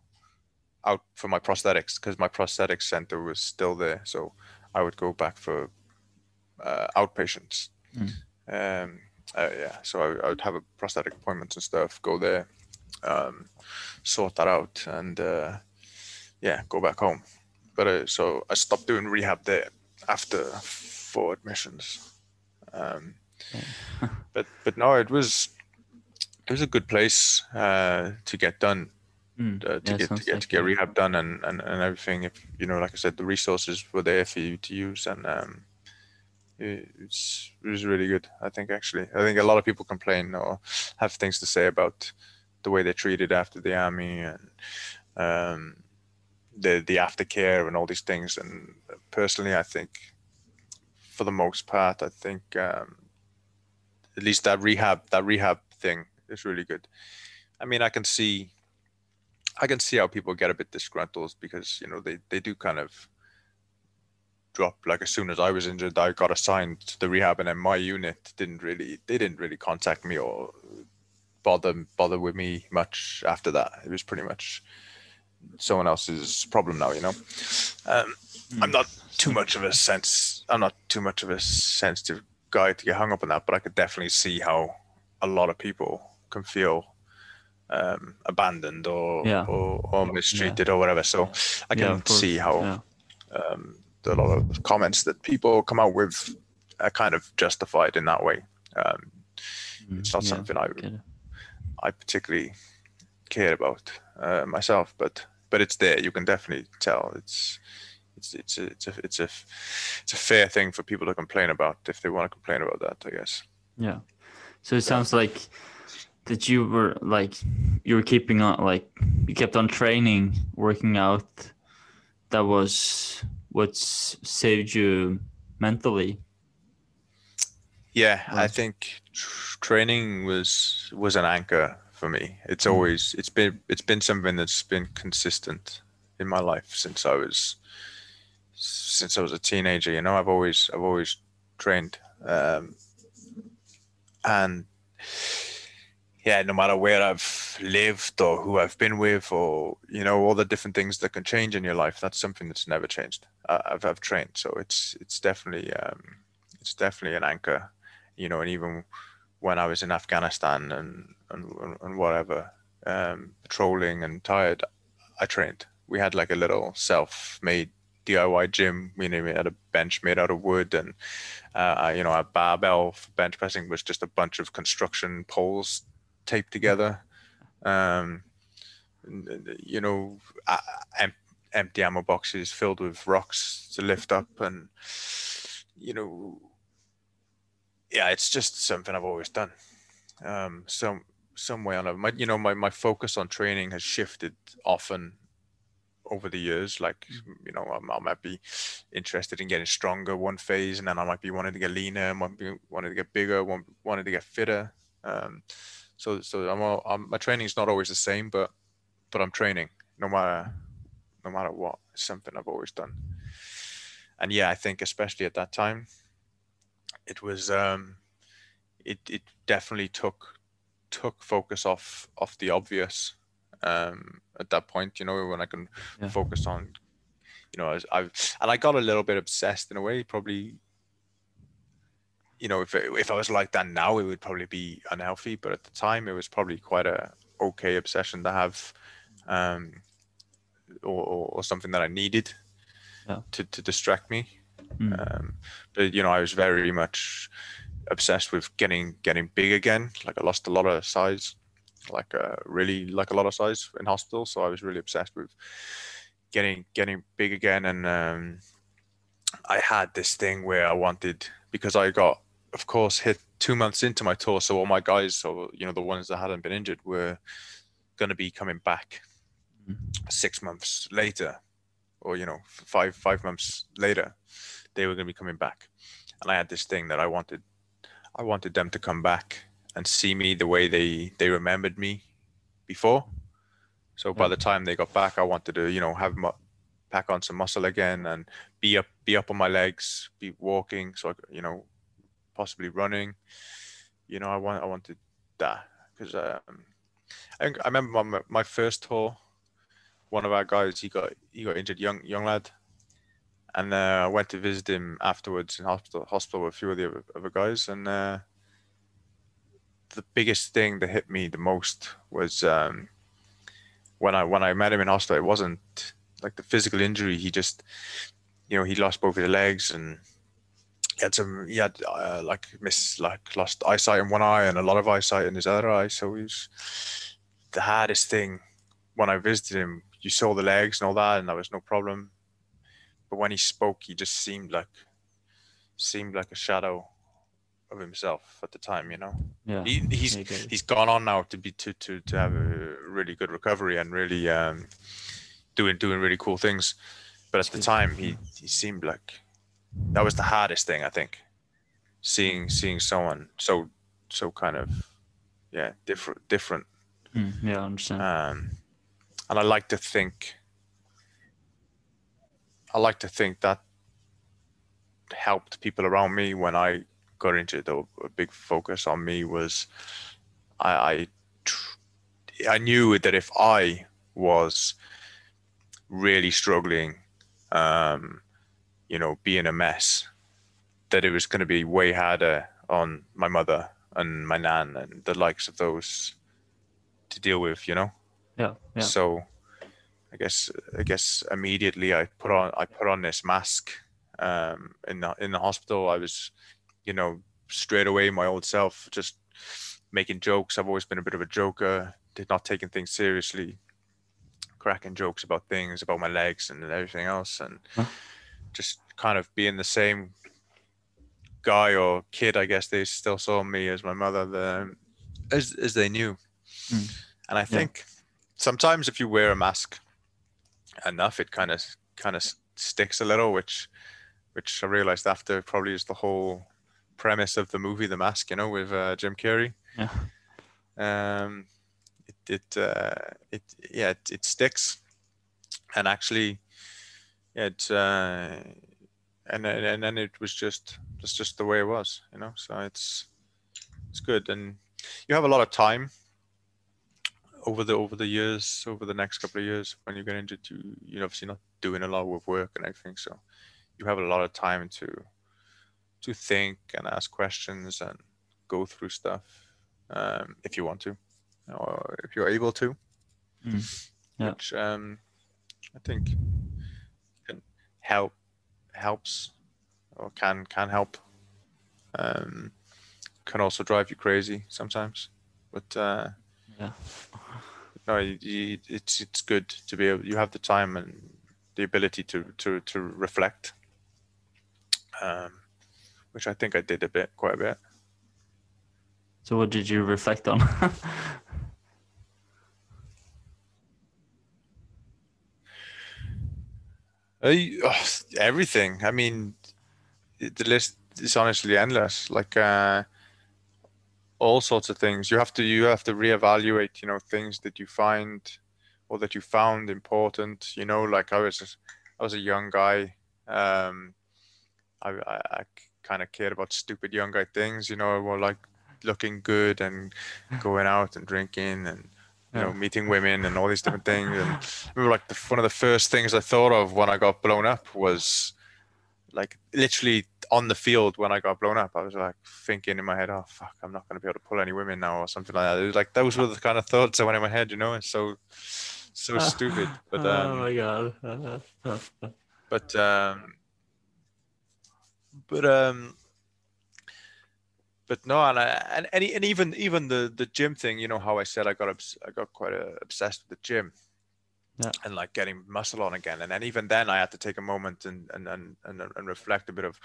out for my prosthetics because my prosthetics center was still there, so I would go back for uh, outpatients. Mm. Um, uh, yeah, so I, I would have a prosthetic appointments and stuff, go there, um, sort that out, and uh, yeah, go back home. But uh, so I stopped doing rehab there after four admissions. Um, but but no, it was it was a good place uh, to get done Mm, uh, to yeah, get to get like to get rehab done and, and and everything. If you know, like I said, the resources were there for you to use, and um, it, it's it was really good. I think actually, I think a lot of people complain or have things to say about the way they're treated after the army and um, the the aftercare and all these things. And personally, I think for the most part, I think um, at least that rehab that rehab thing is really good. I mean, I can see I can see how people get a bit disgruntled because you know they they do kind of drop. Like as soon as I was injured I got assigned to the rehab and then my unit didn't really they didn't really contact me or bother bother with me much after that. It was pretty much someone else's problem now you know? Um, I'm not too much of a sense I'm not too much of a sensitive guy to get hung up on that but I could definitely see how a lot of people can feel um, abandoned or, Yeah. or or mistreated or whatever. So I can see how yeah. um, a lot of comments that people come out with are kind of justified in that way. Um, it's not Mm, yeah, something I. I particularly care about uh, myself, but but it's there. You can definitely tell it's. It's, it's a it's a it's a it's a fair thing for people to complain about if they want to complain about that I guess Yeah. So it sounds like that you were like you were keeping on like you kept on training, working out. That was what saved you mentally. Yeah, I think training was was an anchor for me. It's Mm. always it's been it's been something that's been consistent in my life since I was since I was a teenager. You know, I've always I've always trained, um, and yeah, no matter where I've lived or who I've been with, or you know, all the different things that can change in your life, that's something that's never changed. I've I've trained, so it's it's definitely um, it's definitely an anchor you know, and even when I was in Afghanistan and and, and whatever, um, patrolling and tired, I trained. We had like a little self-made DIY gym. You know, we had a bench made out of wood, and uh, you know, our barbell for bench pressing was just a bunch of construction poles taped together. Um, you know, em- empty ammo boxes filled with rocks to lift up, and you know, yeah, it's just something I've always done. Um, some some way or another. My, you know, my, my focus on training has shifted often over the years. Like, you know, I, I might be interested in getting stronger one phase, and then I might be wanting to get leaner, might be wanting to get bigger, want, wanting to get fitter. Um, so so I'm, all, I'm my training's not always the same, but but I'm training no matter no matter what. It's something I've always done. And yeah, I think especially at that time, it was um, it it definitely took took focus off off the obvious um, at that point. You know, when I can Yeah. focus on, you know, I, I and I got a little bit obsessed in a way. Probably, you know, if if I was like that now, it would probably be unhealthy. But at the time, it was probably quite a okay obsession to have, um, or, or, or something that I needed Yeah. to to distract me. Mm. Um, but you know, I was very much obsessed with getting getting big again. Like I lost a lot of size, like uh, really like a lot of size in hospital. So I was really obsessed with getting getting big again. And um, I had this thing where I wanted because I got, of course, hit two months into my tour. So all my guys, so you know, the ones that hadn't been injured, were going to be coming back Mhm. six months later, or you know, five five months later they were going to be coming back and i had this thing that i wanted i wanted them to come back and see me the way they they remembered me before so by the time they got back i wanted to you know have mu- pack on some muscle again and be up be up on my legs be walking so I, could, you know possibly running you know i want i wanted that because um I, I remember my, my first tour one of our guys he got he got injured young young lad and uh, I went to visit him afterwards in hospital, hospital with a few of the other, other guys. And uh, the biggest thing that hit me the most was um, when I when I met him in hospital. It wasn't like the physical injury. He just, you know, he lost both of his legs and he had some. He had uh, like miss like lost eyesight in one eye and a lot of eyesight in his other eye. So he was the hardest thing when I visited him. You saw the legs and all that, and that was no problem but when he spoke, he just seemed like seemed like a shadow of himself at the time. You know, Yeah. he, he's he's gone on now to be to to to have a really good recovery and really um, doing doing really cool things. But at the time, he he seemed like that was the hardest thing I think. Seeing seeing someone so so kind of yeah different different Mm, yeah, I understand. um, and I like to think I like to think that helped people around me when I got into A, a big focus on me was I I, tr- I knew that if I was really struggling, um, you know, being a mess, that it was going to be way harder on my mother and my nan and the likes of those to deal with, you know. yeah, yeah. So I guess I guess immediately I put on I put on this mask um, in the in the hospital. I was, you know, straight away my old self, just making jokes. I've always been a bit of a joker, did not taking things seriously, cracking jokes about things, about my legs and everything else, and Huh. Just kind of being the same guy or kid. I guess they still saw me as my mother, the, as as they knew. Mm. And I think sometimes if you wear a mask enough, it kind of kind of sticks a little, which which I realized after probably is the whole premise of the movie The Mask, you know, with uh, Jim Carrey. Yeah. Um, it it uh, it yeah it, it sticks, and actually, yeah, it uh, and then- and then it was just it's just the way it was, you know. So it's it's good, and you have a lot of time over the over the years, over the next couple of years, when you get into you you're obviously not doing a lot with work and everything, so you have a lot of time to to think and ask questions and go through stuff um, if you want to, or if you're able to, Mm. Yeah. which um, I think help helps or can can help. Um, can also drive you crazy sometimes, but. Uh, Yeah. no, you, you, it's it's good to be able. You have the time and the ability to to to reflect, um, which I think I did a bit, quite a bit. So what did you reflect on? I, oh, everything. I mean, the list is honestly endless. Like uh, all sorts of things. You have to you have to reevaluate. You know, things that you find or that you found important. You know, like I was I was a young guy. Um, I I, I kind of cared about stupid young guy things. You know, well, like looking good and going out and drinking and you know meeting women and all these different things. And I remember like the, one of the first things I thought of when I got blown up was like literally on the field when I got blown up. I was like thinking in my head, oh fuck, I'm not going to be able to pull any women now or something like that. It was like those were the kind of thoughts that went in my head. You know, it's so so stupid. But um, oh my god. but um but um but no and I, and and, and even even the the gym thing you know how i said i got obs- i got quite uh, obsessed with the gym. Yeah. and like getting muscle on again. And then even then i had to take a moment and and and and, and reflect a bit of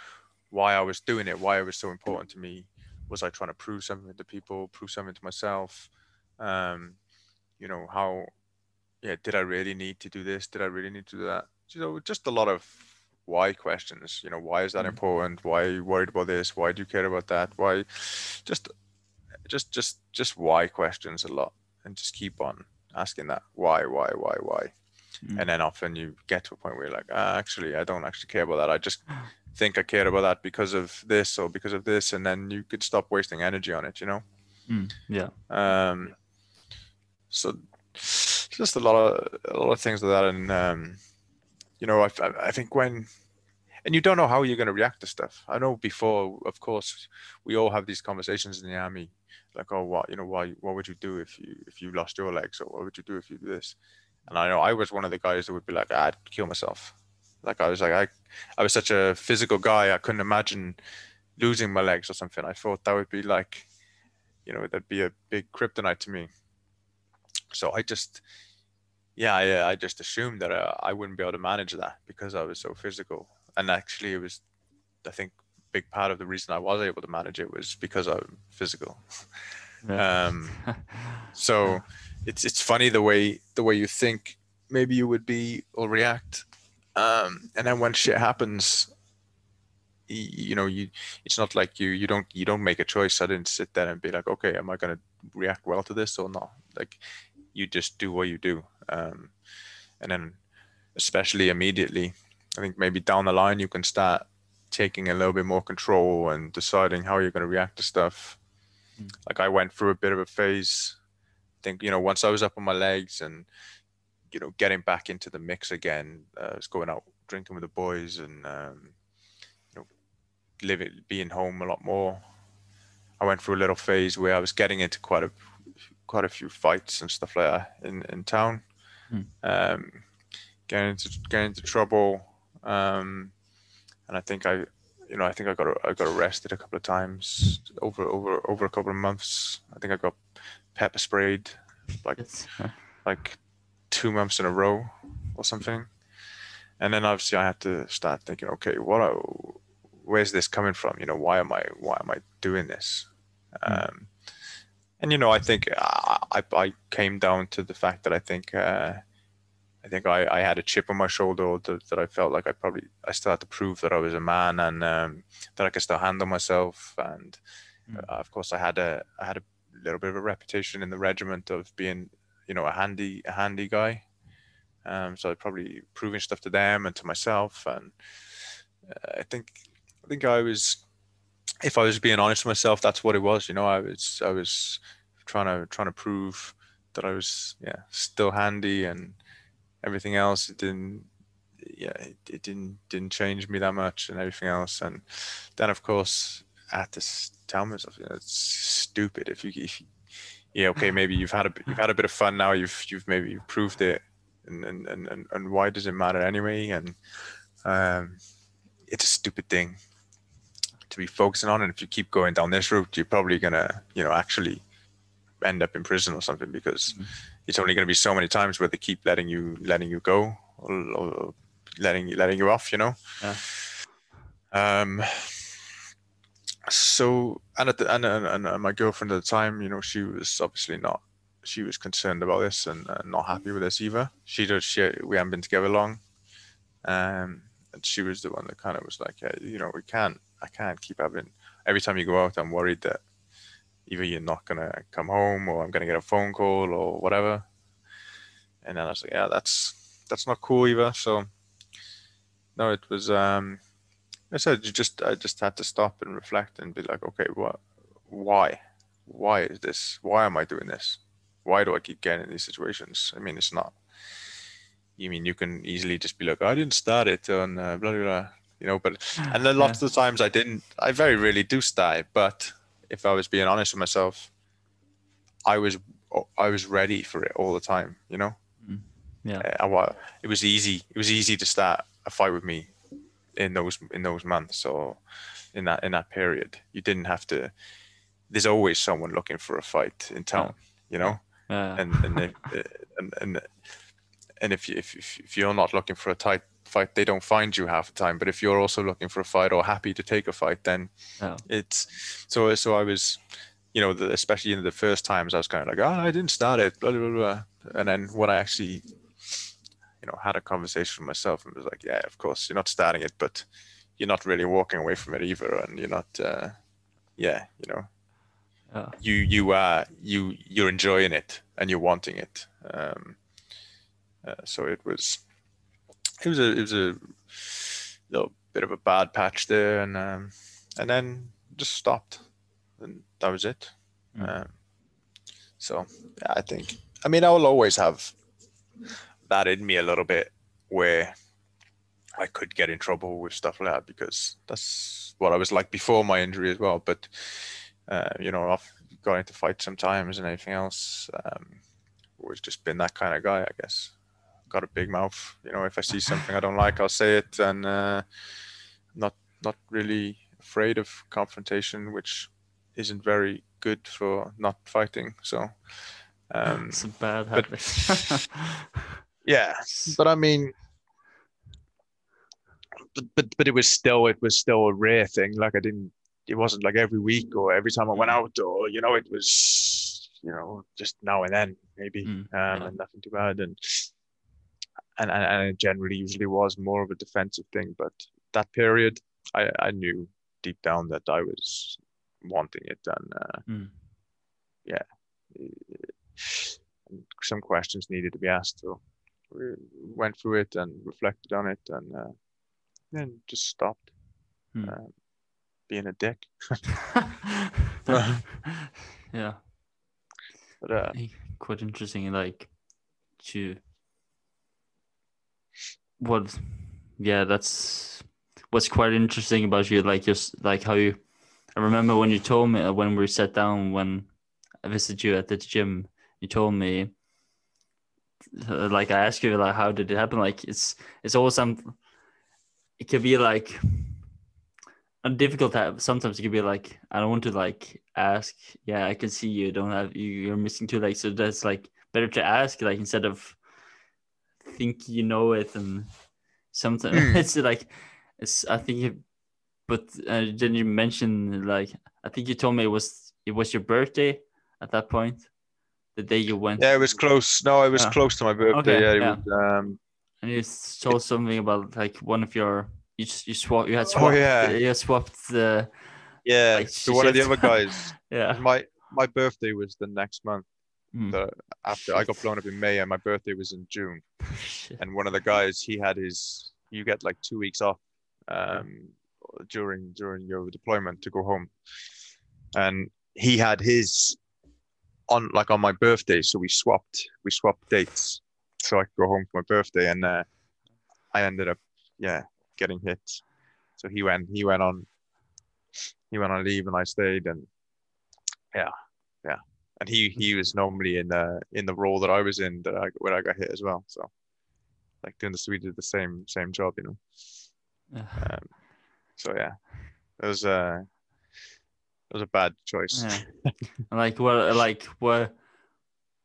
why i was doing it why it was so important to me. Was i trying to prove something to people prove something to myself? Um you know how yeah did i really need to do this? Did i really need to do that? You know just a lot of why questions? You know why is that Mhm. important? Why are you worried about this? Why do you care about that? Why just just just just why questions a lot and just keep on asking that why why why why. Mm. and then often you get to a point where you're like ah, actually i don't actually care about that. I just think i care about that because of this or because of this and then you could stop wasting energy on it you know? Mm, yeah. um, so just a lot of a lot of things like that, and um, you know, I, I think when and you don't know how you're going to react to stuff. I know before, of course, we all have these conversations in the army, like, oh, what you know, why, what would you do if you if you lost your legs, or what would you do if you do this? And I know I was one of the guys that would be like, ah, I'd kill myself. Like I was like I, I was such a physical guy. I couldn't imagine losing my legs or something. I thought that would be like you know that'd be a big kryptonite to me so i just yeah i, I just assumed that uh, i wouldn't be able to manage that because i was so physical. And actually it was i think big part of the reason i was able to manage it was because i'm physical. Yeah. um so it's it's funny the way the way you think maybe you would be or react. Um and then when shit happens y- you know you it's not like you you don't you don't make a choice. I didn't sit there and be like okay am i going to react well to this or not? Like you just do what you do um and then especially immediately i think maybe down the line you can start taking a little bit more control and deciding how you're going to react to stuff. Mm. like i went through a bit of a phase i think you know once i was up on my legs and you know getting back into the mix again uh, I was going out drinking with the boys and um, you know living being home a lot more. I went through a little phase where i was getting into quite a quite a few fights and stuff like that in in town Hmm. um getting into getting into trouble um and i think i you know i think i got i got arrested a couple of times over over over a couple of months i think i got pepper sprayed like It's, like two months in a row or something. And then obviously I had to start thinking, okay, what, are, where's this coming from? You know, why am I, why am I doing this? Mm. Um, and you know, I think I, I, I came down to the fact that I think, uh, I think I, I had a chip on my shoulder that, that I felt like I probably, I still had to prove that I was a man and um, that I could still handle myself. And Mm. uh, of course I had a, I had a little bit of a reputation in the regiment of being you know a handy a handy guy um so I probably proving stuff to them and to myself and uh, i think i think i was if i was being honest with myself that's what it was you know i was i was trying to trying to prove that i was yeah still handy and everything else it didn't yeah it, it didn't didn't change me that much and everything else. And then of course i had to tell myself you know, it's stupid if you if you yeah okay maybe you've had a bit- you've had a bit of fun now you've you've maybe proved it. And and and, and, and why does it matter anyway? And um it's a stupid thing to be focusing on and if you keep going down this route you're probably gonna you know actually end up in prison or something because Mhm. it's only going to be so many times where they keep letting you letting you go or, or letting you letting you off you know Yeah. um so and at the and, and, and my girlfriend at the time you know she was obviously not she was concerned about this and uh, not happy with this either she does she we haven't been together long um and she was the one that kind of was like hey, you know we can't i can't keep having every time you go out i'm worried that either you're not gonna come home or i'm gonna get a phone call or whatever and then i was like yeah that's that's not cool either so no it was um I said you just I just had to stop and reflect and be like, okay, what, why, why is this? Why am I doing this? Why do I keep getting in these situations? I mean, it's not. You mean you can easily just be like, I didn't start it on uh, blah blah blah, you know. But and then lots Yeah. of the times I didn't. I very rarely do start it. But if I was being honest with myself, I was I was ready for it all the time. You know. Yeah. Uh, I it was easy. It was easy to start a fight with me in those in those months or in that in that period. You didn't have to. There's always someone looking for a fight in town, you know. Yeah. And and if, uh, and and and if you if if if you're not looking for a tight fight, they don't find you half the time. But if you're also looking for a fight or happy to take a fight, then Yeah. it's so so I was. You know, the, especially in the first times, I was kind of like, "Oh, I didn't start it," blah blah blah. And then when I actually you know had a conversation with myself and was like yeah of course you're not starting it but you're not really walking away from it either and you're not uh yeah you know you you are you you're enjoying it and you're wanting it um uh, so it was it was a it was a little bit of a bad patch there and um and then just stopped and that was it Mm. um so yeah, i think i mean i will always have that in me a little bit where I could get in trouble with stuff like that because that's what I was like before my injury as well. But uh, you know, I've got into fights sometimes and anything else. Um, always just been that kind of guy, I guess. Got a big mouth. You know, if I see something I don't like, I'll say it, and uh, not not really afraid of confrontation, which isn't very good for not fighting. So. Um, it's a bad but- habit. yeah, but I mean, but, but but it was still it was still a rare thing. Like I didn't, it wasn't like every week or every time I went out or you know it was you know just now and then maybe, Mm, um, yeah. and nothing too bad. And and and, and it generally usually was more of a defensive thing. But that period, I I knew deep down that I was wanting it and. Uh, Mm. and some questions needed to be asked. So we went through it and reflected on it, and uh, then just stopped Hmm. uh, being a dick. yeah. But uh, quite interesting like to what yeah that's what's quite interesting about you like just like how you i remember when you told me when we sat down when i visited you at the gym you told me like i asked you like how did it happen? Like it's it's always some it could be like a difficult time. Sometimes it could be like i don't want to like ask. Yeah i can see you don't have you you're missing two legs so that's like better to ask like instead of think you know it and sometimes Mm. it's like it's i think you but uh, then you mentioned like i think you told me it was it was your birthday at that point the day you went yeah, it was close. No, it was Yeah. close to my birthday. Okay, yeah, it yeah. was, um, and you told something about like one of your you you swap you had swapped Oh, yeah. you swapped the yeah. Like, so one of the other guys, yeah my my birthday was the next month Mm. the, after I got blown up in May, and my birthday was in June. And one of the guys he had his you get like two weeks off um during during your deployment to go home. And he had his on like on my birthday. So we swapped we swapped dates so i could go home for my birthday. And uh, i ended up yeah getting hit. So he went he went on he went on leave and i stayed and yeah yeah and he he was normally in the in the role that i was in that I, when i got hit as well so like doing the we did the same same job, you know. Um, so yeah, it was uh, it was a bad choice. Yeah. like what like what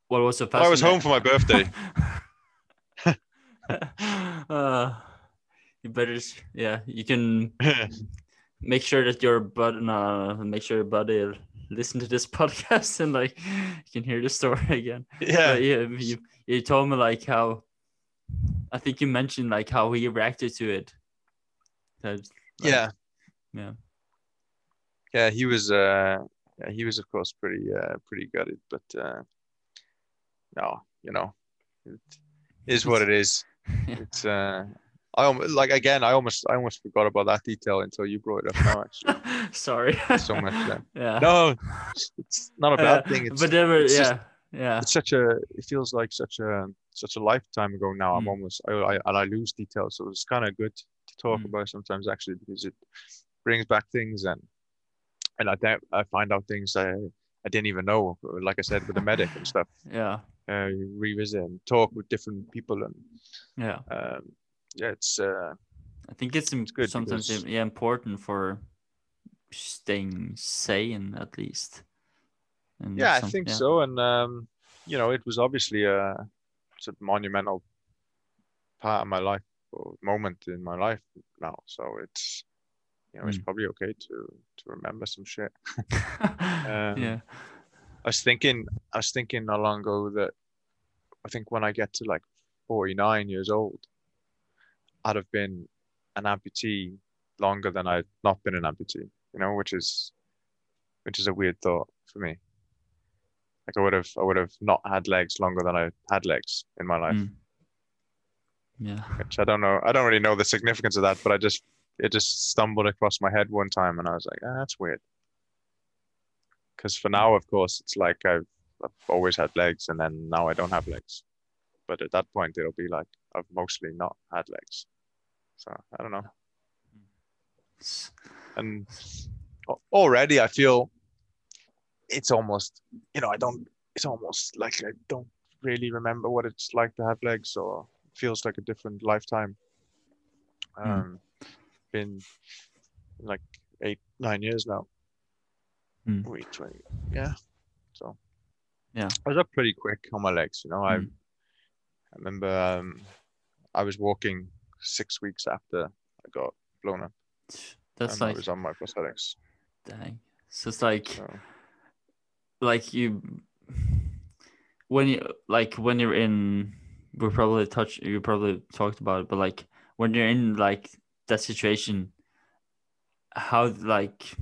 what was the Well, I was home for my birthday. uh, you better yeah you can make sure that your bud no, make sure your buddy listen to this podcast and like you can hear the story again yeah, But yeah you, you told me like how i think you mentioned like how he reacted to it like, yeah, yeah yeah. He was uh, yeah, he was of course pretty uh, pretty gutted, but uh, no, you know, it is what it is. Yeah. It's uh, I almost like again. I almost I almost forgot about that detail until you brought it up now. Actually, Sorry. so much then. yeah. No, it's not a bad Uh, thing. It's, but were, it's yeah, just- yeah, it's such a. It feels like such a such a lifetime ago now. I'm Mm. almost I, I and I lose details, so it's kind of good to talk Mm. about sometimes actually because it brings back things and and I I find out things I I didn't even know. Like I said with the medic and stuff. yeah, Uh, you revisit and talk with different people and yeah. um, yeah, it's uh, I think it's, im- good sometimes because- yeah, important for staying sane at least. And yeah, I think yeah. so. And um, you know, it was obviously a it's a monumental part of my life or moment in my life now. So it's you know, it's Mm. probably okay to to remember some shit. Um, yeah, I was thinking I was thinking not long ago that I think when I get to like 49 years old, I'd have been an amputee longer than I'd not been an amputee, you know, which is which is a weird thought for me. Like I would have I would have not had legs longer than I had legs in my life. Mm. yeah, Which I don't know I don't really know the significance of that, but I just it just stumbled across my head one time and I was like, ah, that's weird. Because for now, of course, it's like I've, I've always had legs and then now I don't have legs. But at that point, it'll be like I've mostly not had legs. So I don't know. S- And already I feel it's almost, you know, I don't, it's almost like I don't really remember what it's like to have legs or it feels like a different lifetime. Hmm. Um, been like eight, nine years now. Hmm. Wait, 20, yeah. So Yeah. I was up pretty quick on my legs, you know. I, Mm. I remember um, I was walking six weeks after I got blown up. That's and I like was on my prosthetics. dang. So it's like So. like you when you like when you're in we probably touch you probably talked about it but like when you're in like that situation how like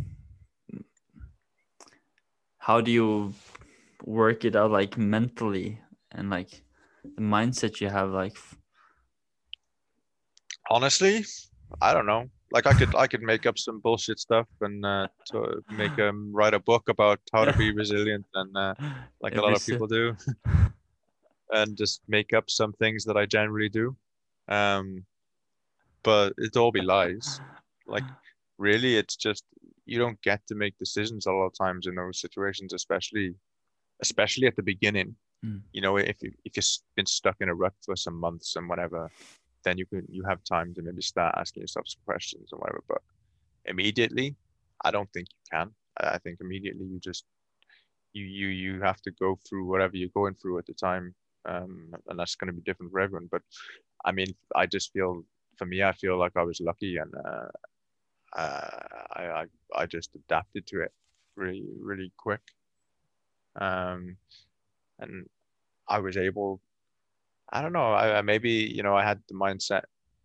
how do you work it out like mentally and like the mindset you have like f- honestly i don't know. Like i could i could make up some bullshit stuff and uh to make um write a book about how to be resilient and uh, like a lot of people do. And just make up some things that i generally do. Um but it all be lies. Like really it's just you don't get to make decisions a lot of times in those situations especially especially at the beginning. Mm. you know if you if you've been stuck in a rut for some months and whatever then you can you have time to maybe start asking yourself some questions or whatever but immediately i don't think you can. I think immediately you just you you you have to go through whatever you're going through at the time um and that's going to be different for everyone but i mean i just feel for me i feel like i was lucky and uh, uh I, I i just adapted to it really really quick. Um and i was able i don't know i, I maybe you know i had the mindset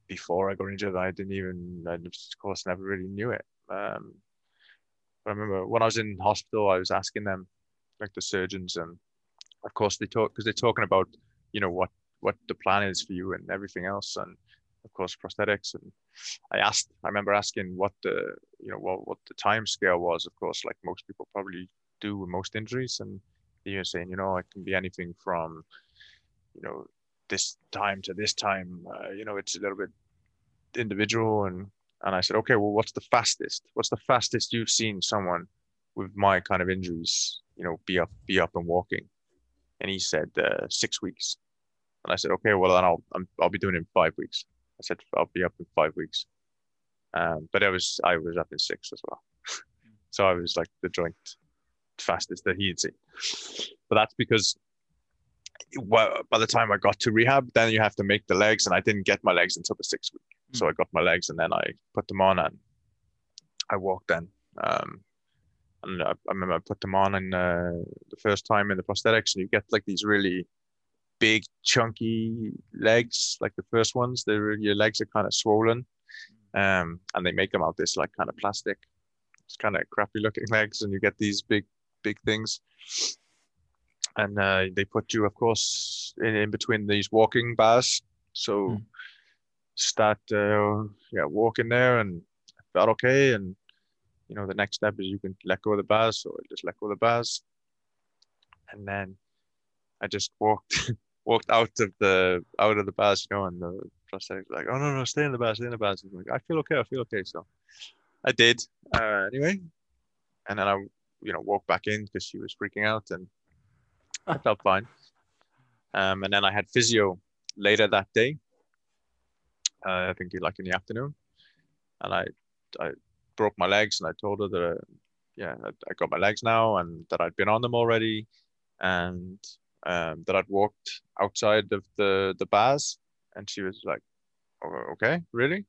before i got injured i didn't even i just, of course never really knew it um but i remember when i was in hospital i was asking them like the surgeons and of course they talk because they're talking about you know what what the plan is for you and everything else and of course prosthetics and i asked i remember asking what the you know what, what the time scale was of course like most people probably do with most injuries and they were saying you know it can be anything from you know this time to this time uh, you know it's a little bit individual. And and i said okay well what's the fastest? What's the fastest you've seen someone with my kind of injuries you know be up be up and walking? And he said uh, six weeks. And i said okay well then i'll I'm, i'll be doing it in five weeks. I said i'll be up in five weeks. Um, but i was i was up in six as well. So i was like the joint fastest that he had seen. But that's because by the time I got to rehab, then you have to make the legs, and I didn't get my legs until the sixth week. So I got my legs, and then I put them on, and I walked then. Um, and I, I remember I put them on, and uh, the first time in the prosthetics, and you get like these really big, chunky legs, like the first ones. They're, your legs are kind of swollen, um, and they make them out this like kind of plastic. It's kind of crappy looking legs, and you get these big, big things and uh, they put you, of course, in, in between these walking bars. So, Mm. start uh, yeah walking there and I felt okay. And you know the next step is you can let go of the bars. So I just let go of the bars. And then I just walked walked out of the out of the bars you know and the prosthetic was like oh no no stay in the bars stay in the bars. I'm like I feel okay I feel okay. So I did. Uh, anyway. And then I you know walked back in because she was freaking out and I felt fine. Um, and then I had physio later that day. Uh, I think like in the afternoon. And I I broke my legs and I told her that uh, yeah I, I got my legs now and that I'd been on them already and um, that I'd walked outside of the the bars. And she was like oh, okay really?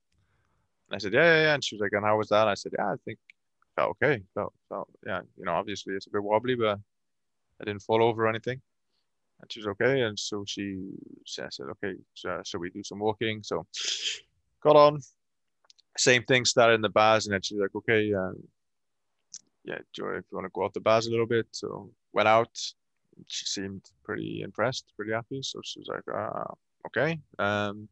And I said yeah, yeah yeah. And she was like and how was that? And I said yeah I think felt okay. Felt, felt yeah you know obviously it's a bit wobbly but I didn't fall over or anything. And she was okay and so she said okay so, we do some walking. So got on. Same thing started in the bars and then she's like okay um, yeah do you want to go out the bars a little bit? So went out. She seemed pretty impressed pretty happy. So she was like uh, okay um,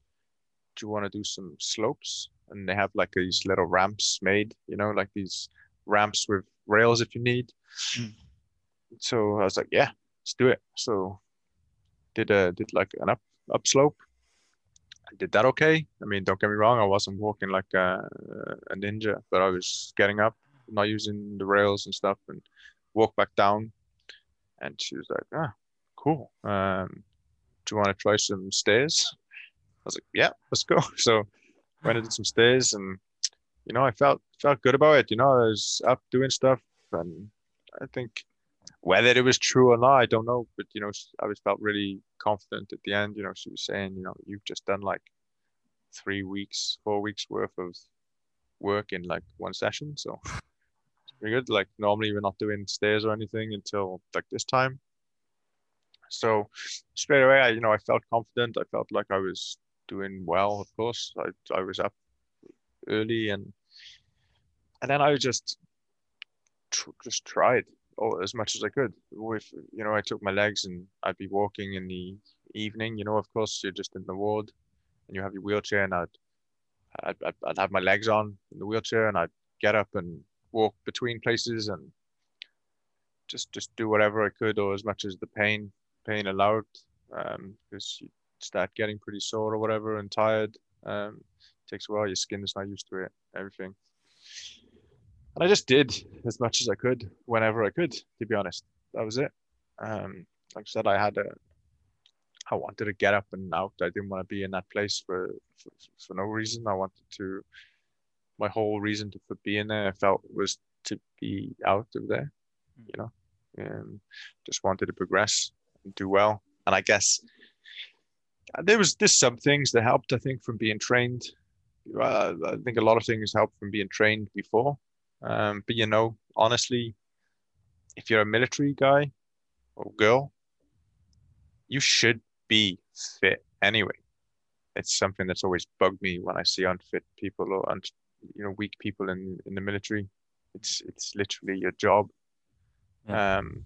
do you want to do some slopes? And they have like these little ramps made you know like these ramps with rails if you need. Mm. So i was like yeah let's do it. So did a did like an up up slope I did that okay. I mean don't get me wrong i wasn't walking like a, a ninja but i was getting up not using the rails and stuff and walk back down. And she was like ah cool. Um do you want to try some stairs? I was like yeah let's go. So went and did some stairs and you know i felt felt good about it. You know i was up doing stuff and i think whether it was true or not i don't know but you know i was felt really confident at the end you know she was saying you know you've just done like three weeks four weeks worth of work in like one session so it's pretty good. Like normally we're not doing stairs or anything until like this time. So straight away i you know i felt confident. I felt like i was doing well of course. I, I was up early and and then i just tr- just tried oh, as much as I could. With you know, I took my legs and I'd be walking in the evening. You know, of course, you're just in the ward and you have your wheelchair, and I'd I'd, I'd, have my legs on in the wheelchair, and I'd get up and walk between places and just just do whatever I could, or as much as the pain pain allowed, um, because you start getting pretty sore or whatever and tired. Um, takes a while. Your skin is not used to it. Everything and I just did as much as I could whenever I could. To be honest, that was it. Um, like I said, I had a, I wanted to get up and out. I didn't want to be in that place for for, for no reason. I wanted to. My whole reason to, for being there, I felt, was to be out of there. You know, and just wanted to progress and do well. And I guess there was there's some things that helped. I think from being trained. Uh, I think a lot of things helped from being trained before um, but you know, honestly, if you're a military guy or girl, you should be fit anyway. It's something that's always bugged me when I see unfit people or un- you know weak people in in the military. It's it's literally your job. Yeah. Um,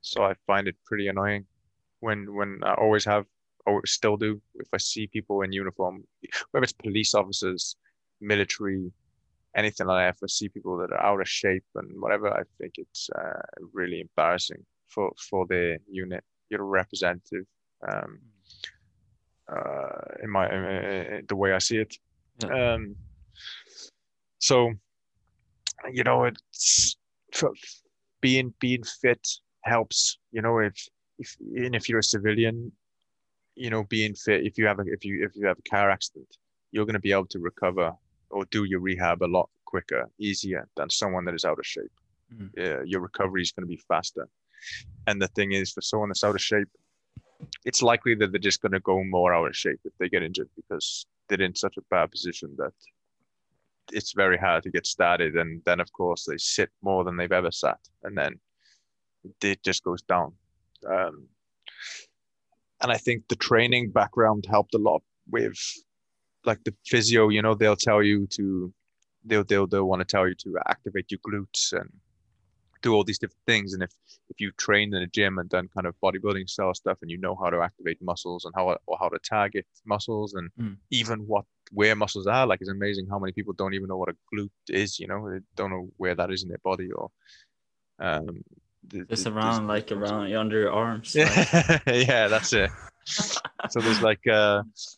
so I find it pretty annoying when when I always have or still do if I see people in uniform, whether it's police officers, military, anything like that, if I see people that are out of shape and whatever, I think it's uh, really embarrassing for for the unit, your representative. Um, uh, in my uh, the way I see it. Yeah. Um, so, you know, it's being being fit helps. You know, if if and if you're a civilian, you know, being fit. If you have a if you if you have a car accident, you're going to be able to recover or do your rehab a lot quicker, easier than someone that is out of shape. Mhm. Yeah, your recovery is going to be faster. And the thing is, for someone that's out of shape, it's likely that they're just going to go more out of shape if they get injured because they're in such a bad position that it's very hard to get started. And then, of course, they sit more than they've ever sat, and then it just goes down. Um, and I think the training background helped a lot with like the physio, you know, they'll tell you to they'll they'll they'll want to tell you to activate your glutes and do all these different things. And if if you've trained in a gym and done kind of bodybuilding style stuff and you know how to activate muscles and how or how to target muscles and Mm. even what where muscles are. Like it's amazing how many people don't even know what a glute is. You know, they don't know where that is in their body or um. the- It's the- around like around under your arms. like- yeah, yeah, that's it. So there's like uh,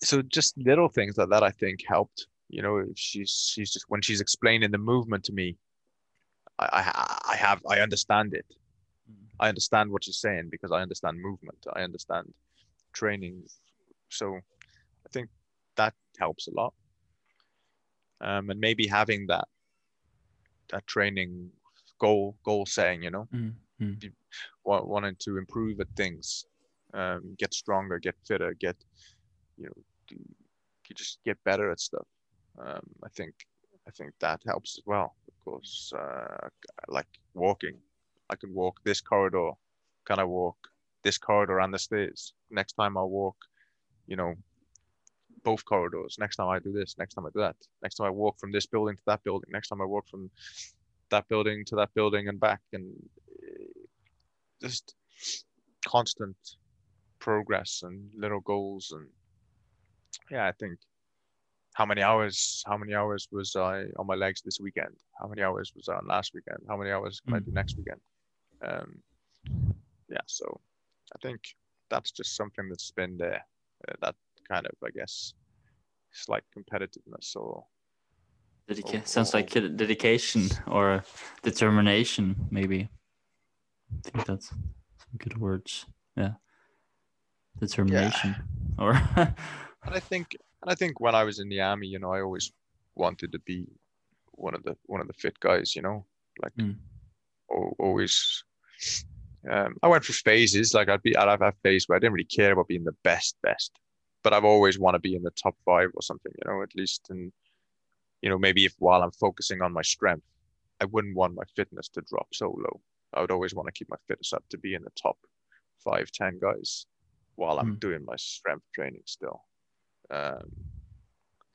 so just little things like that I think helped. You know, she's she's just when she's explaining the movement to me, I I, I have I understand it. I understand what she's saying because I understand movement. I understand training. So I think that helps a lot. Um, and maybe having that that training goal goal setting, you know, Mm, mm. wa- wanting to improve at things, um, get stronger, get fitter, get you know, you just get better at stuff. Um, I think I think that helps as well because uh, like walking, I can walk this corridor, can I walk this corridor and the stairs? Next time I'll walk, you know, both corridors. Next time I do this, next time I do that. Next time I walk from this building to that building. Next time I walk from that building to that building and back and uh, just constant progress and little goals and yeah i think how many hours how many hours was i on my legs this weekend how many hours was i on last weekend how many hours can i do next weekend um yeah so i think that's just something that's been there uh, that kind of i guess slight competitiveness or Dedica- sounds like dedication or determination, maybe. I think that's some good words. Yeah. Determination. Or and I think and I think when I was in the army, you know, I always wanted to be one of the one of the fit guys, you know, like Mm. al- always. Um, I went through phases. Like I'd be, I'd have a phase where I didn't really care about being the best, best, but I've always want to be in the top five or something, you know, at least. And you know, maybe if while I'm focusing on my strength, I wouldn't want my fitness to drop so low. I would always want to keep my fitness up to be in the top five, ten guys while I'm Mm. doing my strength training still. Um,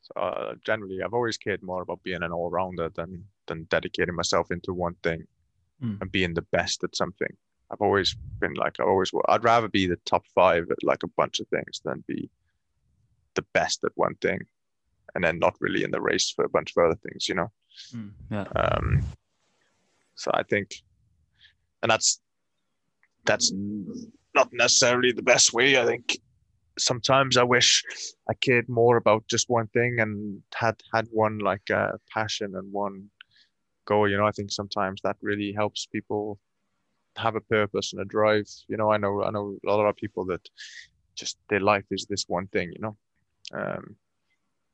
so uh, generally, I've always cared more about being an all-rounder than than dedicating myself into one thing Mm. and being the best at something. I've always been like I always wa- I'd rather be the top five at like a bunch of things than be the best at one thing, and then not really in the race for a bunch of other things. You know. Mm, yeah. Um, so I think, and that's that's not necessarily the best way. I think sometimes I wish I cared more about just one thing and had had one like uh, passion and one goal. You know, I think sometimes that really helps people have a purpose and a drive. You know, I know I know a lot of people that just their life is this one thing. You know, um,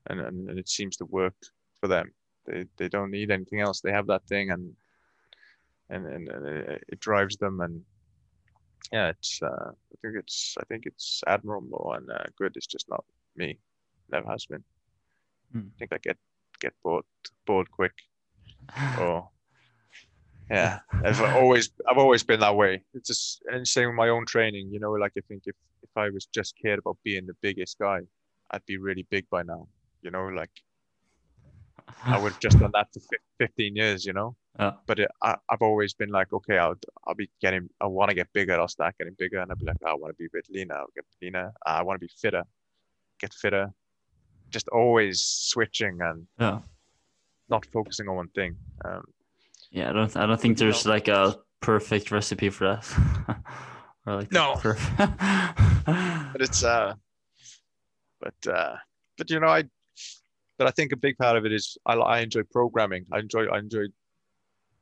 and, and and it seems to work for them they they don't need anything else they have that thing and and and, it, it drives them and yeah it's uh i think it's i think it's admirable and uh, good it's just not me never has been Hmm. i think i get get bored bored quick or yeah i've always i've always been that way it's just and same with my own training you know like i think if if i was just cared about being the biggest guy i'd be really big by now you know like I would have just done that for fif- 15 years, you know. Yeah. But it, I, I've always been like, okay, I'll I'll be getting, I want to get bigger. I'll start getting bigger, and I'll be like, "Oh, I want to be a bit leaner. I'll get leaner. I want to be fitter, get fitter. Just always switching and Yeah. not focusing on one thing. Um, Yeah, I don't I don't think there's know- like a perfect recipe for that. or like No. but it's uh, but uh, but you know, I, but I think a big part of it is I I enjoy programming. I enjoy I enjoy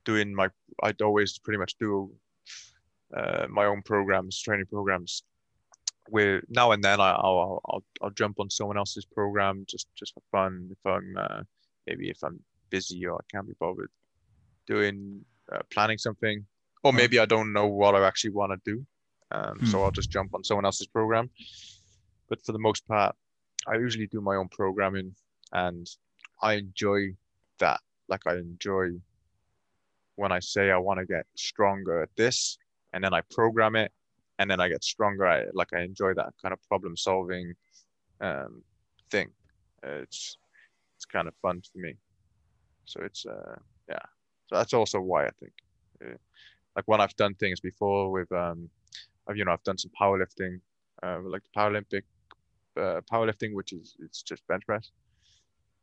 doing my. I'd always pretty much do uh, my own programs, training programs. Where now and then I, I'll, I'll I'll jump on someone else's program just just for fun. If I'm uh, maybe if I'm busy or I can't be bothered doing uh, planning something, or maybe I don't know what I actually want to do, um, so I'll just jump on someone else's program. But for the most part, I usually do my own programming, and I enjoy that. Like I enjoy when I say I want to get stronger at this, and then I program it, and then I get stronger I. Like I enjoy that kind of problem solving um, thing. It's it's kind of fun for me. So it's uh yeah. So that's also why I think uh, like when I've done things before with um I've you know I've done some powerlifting uh like the Paralympic uh, powerlifting, which is it's just bench press.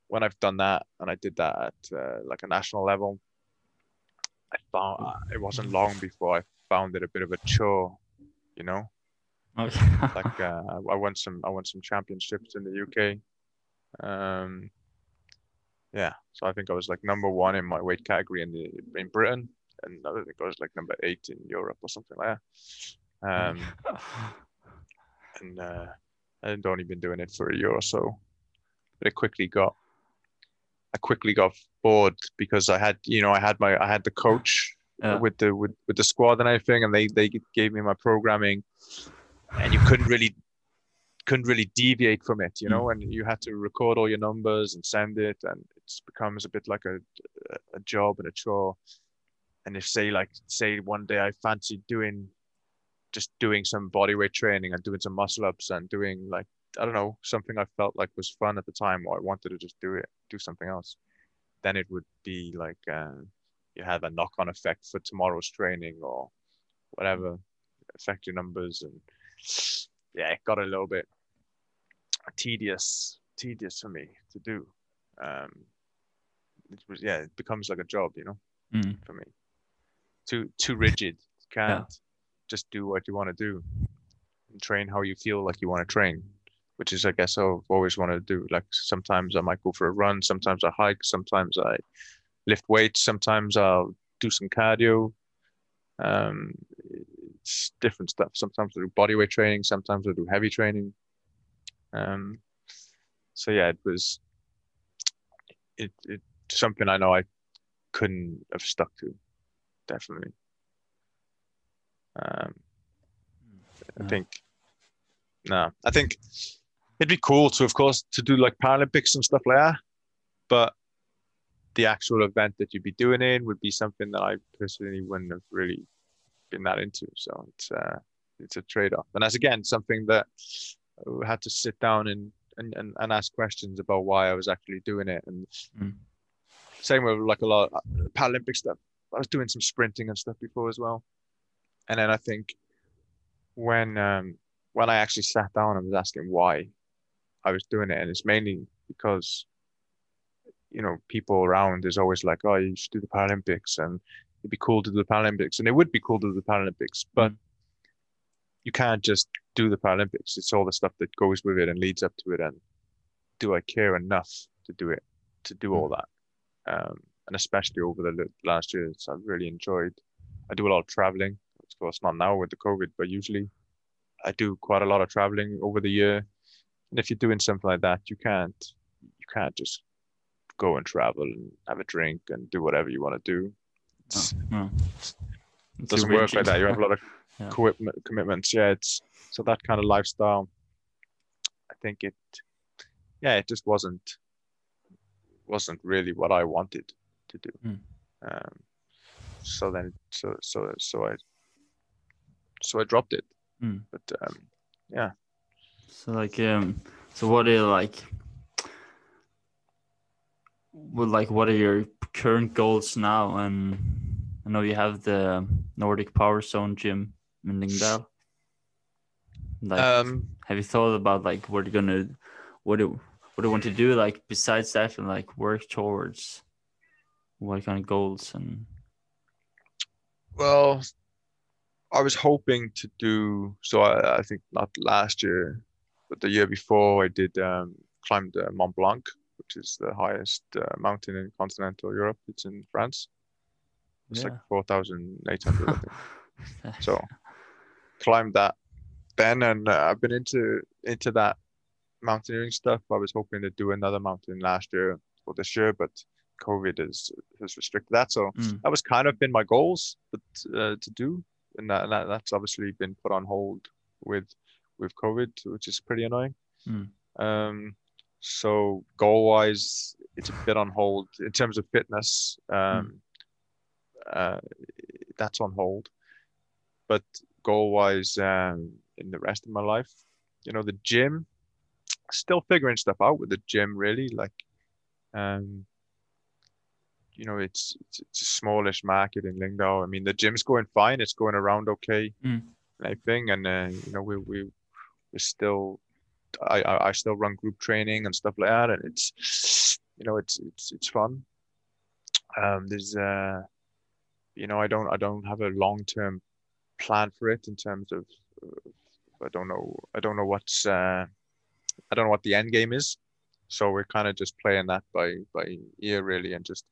When I've done that, and I did that at uh, like a national level, I found uh, it wasn't long before I found it a bit of a chore, you know. Okay. Like uh, I won some I won some championships in the UK. Um, yeah, so I think I was like number one in my weight category in the in Britain, and I think I was like number eight in Europe or something like that. Um, and uh, I'd only been doing it for a year or so, but it quickly got. I quickly got bored because I had, you know, I had my, I had the coach Yeah. with the with, with the squad and everything, and they they gave me my programming, and you couldn't really couldn't really deviate from it, you know, mm. and you had to record all your numbers and send it, and it becomes a bit like a a job and a chore. And if say like say one day I fancied doing just doing some body weight training and doing some muscle ups and doing like I don't know something I felt like was fun at the time or I wanted to just do it do something else then it would be like uh, you have a knock-on effect for tomorrow's training or whatever affect your numbers and yeah it got a little bit tedious tedious for me to do. Um it was yeah it becomes like a job you know Mm. for me. Too too rigid. Can't just do what you want to do and train how you feel like you want to train which is i guess i've always wanted to do like sometimes i might go for a run sometimes i hike sometimes i lift weights sometimes i'll do some cardio. Um it's different stuff. Sometimes i do body weight training sometimes i do heavy training. Um so yeah it was it, it something i know i couldn't have stuck to definitely. Um I think no, I think it'd be cool to, of course, to do like Paralympics and stuff like that. But the actual event that you'd be doing in would be something that I personally wouldn't have really been that into. So it's uh, it's a trade-off, and that's again something that I had to sit down and and, and, and ask questions about why I was actually doing it. And Mm. same with like a lot of Paralympic stuff. I was doing some sprinting and stuff before as well. And then I think when um, when I actually sat down and was asking why I was doing it, and it's mainly because you know people around is always like, oh, you should do the Paralympics, and it'd be cool to do the Paralympics, and it would be cool to do the Paralympics, but you can't just do the Paralympics. It's all the stuff that goes with it and leads up to it, and do I care enough to do it, to do all that? Um, and especially over the last years, I've really enjoyed. I do a lot of traveling. Of course, not now with the COVID, but usually I do quite a lot of traveling over the year. And if you're doing something like that, you can't you can't just go and travel and have a drink and do whatever you want to do. It's- No. It doesn't work like that. You have a lot of Yeah. commitment, commitments. Yeah, it's so that kind of lifestyle. I think it, yeah, it just wasn't wasn't really what I wanted to do. Mm. Um, so then, so so so I so I dropped it. Mm. But um, yeah, So like um so what are like well like what are your current goals now and I know you have the Nordic Power Zone gym in Lyngdal. Like um, have you thought about like what you're gonna what do what do you want to do like besides that and like work towards what kind of goals and well, I was hoping to do so. I, I think not last year, but the year before, I did um, climbed uh, Mont Blanc, which is the highest uh, mountain in continental Europe. It's in France. It's Yeah. like four thousand eight hundred. I think. so So climbed that then, and uh, I've been into into that mountaineering stuff. I was hoping to do another mountain last year or this year, but COVID has has restricted that. So mm, that was kind of been my goals, but uh, to do, and that, that that's obviously been put on hold with with COVID, which is pretty annoying. Mm. Um, so goal wise, it's a bit on hold in terms of fitness. Um, uh, that's on hold, but goal wise, um, in the rest of my life, you know, the gym, still figuring stuff out with the gym. Really, like, um, you know, it's it's, it's a smallish market in Lyngdal. I mean, the gym's going fine. It's going around okay, Mm. and everything. And uh, you know, we we we're still I, I I still run group training and stuff like that, and it's you know it's it's it's fun. Um, there's uh, you know I don't I don't have a long term plan for it in terms of uh, I don't know I don't know what's uh, I don't know what the end game is. So we're kind of just playing that by by ear really and just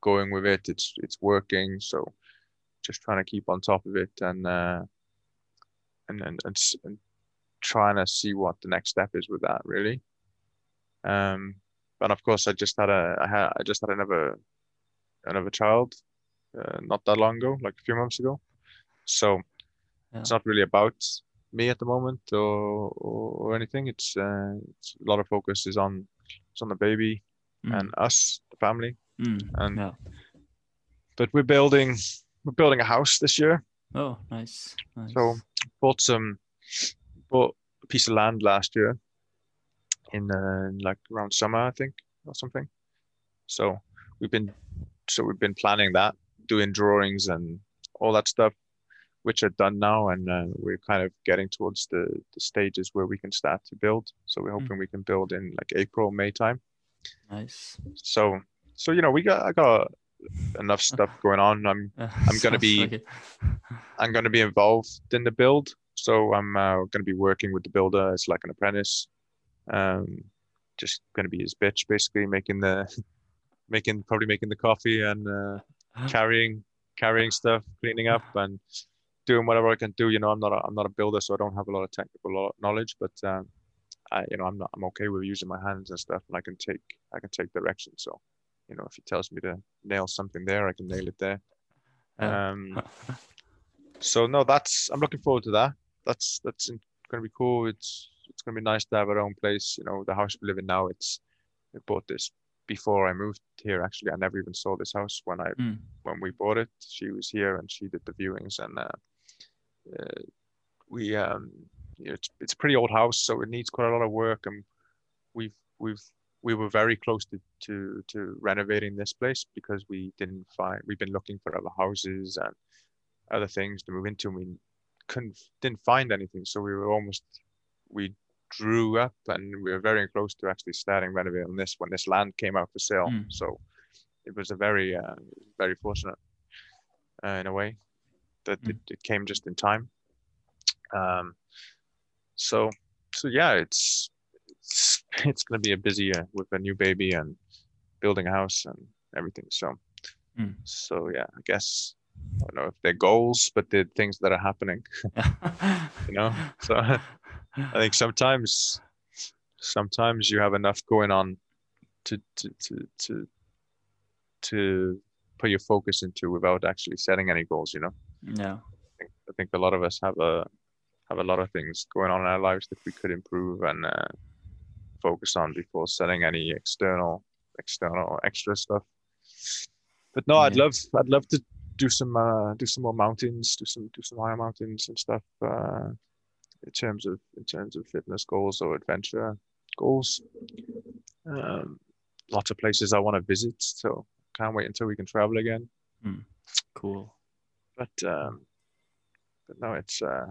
going with it. It's it's working. So just trying to keep on top of it and uh, and, and and and trying to see what the next step is with that really. Um, but of course, I just had a I had I just had another another child uh, not that long ago, like a few months ago. So Yeah. it's not really about me at the moment or or, or anything. It's, uh, it's a lot of focus is on is on the baby Mm. and us, the family. Mm. And Yeah. but we're building we're building a house this year. Oh, nice. nice. So bought some bought a piece of land last year in uh, like around summer, I think, or something. So we've been so we've been planning that, doing drawings and all that stuff, which are done now, and uh, we're kind of getting towards the the stages where we can start to build. So we're hoping we can build in like April, May time. nice. So so you know we got I got enough stuff going on. I'm I'm gonna be- I'm going to be involved in the build. So I'm uh, going to be working with the builder as like an apprentice. Um, just going to be his bitch, basically making the, making probably making the coffee and uh, carrying carrying stuff, cleaning up, and doing whatever I can do. You know, I'm not a, I'm not a builder, so I don't have a lot of technical knowledge, but um, I you know I'm not I'm okay with using my hands and stuff, and I can take I can take direction. So, you know, if he tells me to nail something there, I can nail it there. Um, so no, that's I'm looking forward to that. That's that's going to be cool. It's it's going to be nice to have our own place. You know, the house we live in now. It's I bought this before I moved here. Actually, I never even saw this house when I Mm. when we bought it. She was here and she did the viewings, and uh, uh, we um, you know, it's it's a pretty old house, so it needs quite a lot of work, and we've we've we were very close to, to to renovating this place because we didn't find we've been looking for other houses and other things to move into and we couldn't didn't find anything so we were almost we drew up and we were very close to actually starting renovating this when this land came out for sale Mm. so it was a very uh, very fortunate uh, in a way that Mm. it, it came just in time um so so yeah it's it's, it's going to be a busy year with a new baby and building a house and everything so Mm. so yeah i guess i don't know if they're goals but they're things that are happening you know so i think sometimes sometimes you have enough going on to to to to to put your focus into without actually setting any goals you know yeah. I think, I think a lot of us have a have a lot of things going on in our lives that we could improve and uh, focus on before setting any external external extra stuff. But no, I'd love I'd love to do some uh, do some more mountains, do some do some higher mountains and stuff uh, in terms of in terms of fitness goals or adventure goals. Um, lots of places I want to visit, so can't wait until we can travel again. Cool. but um, but no, it's uh,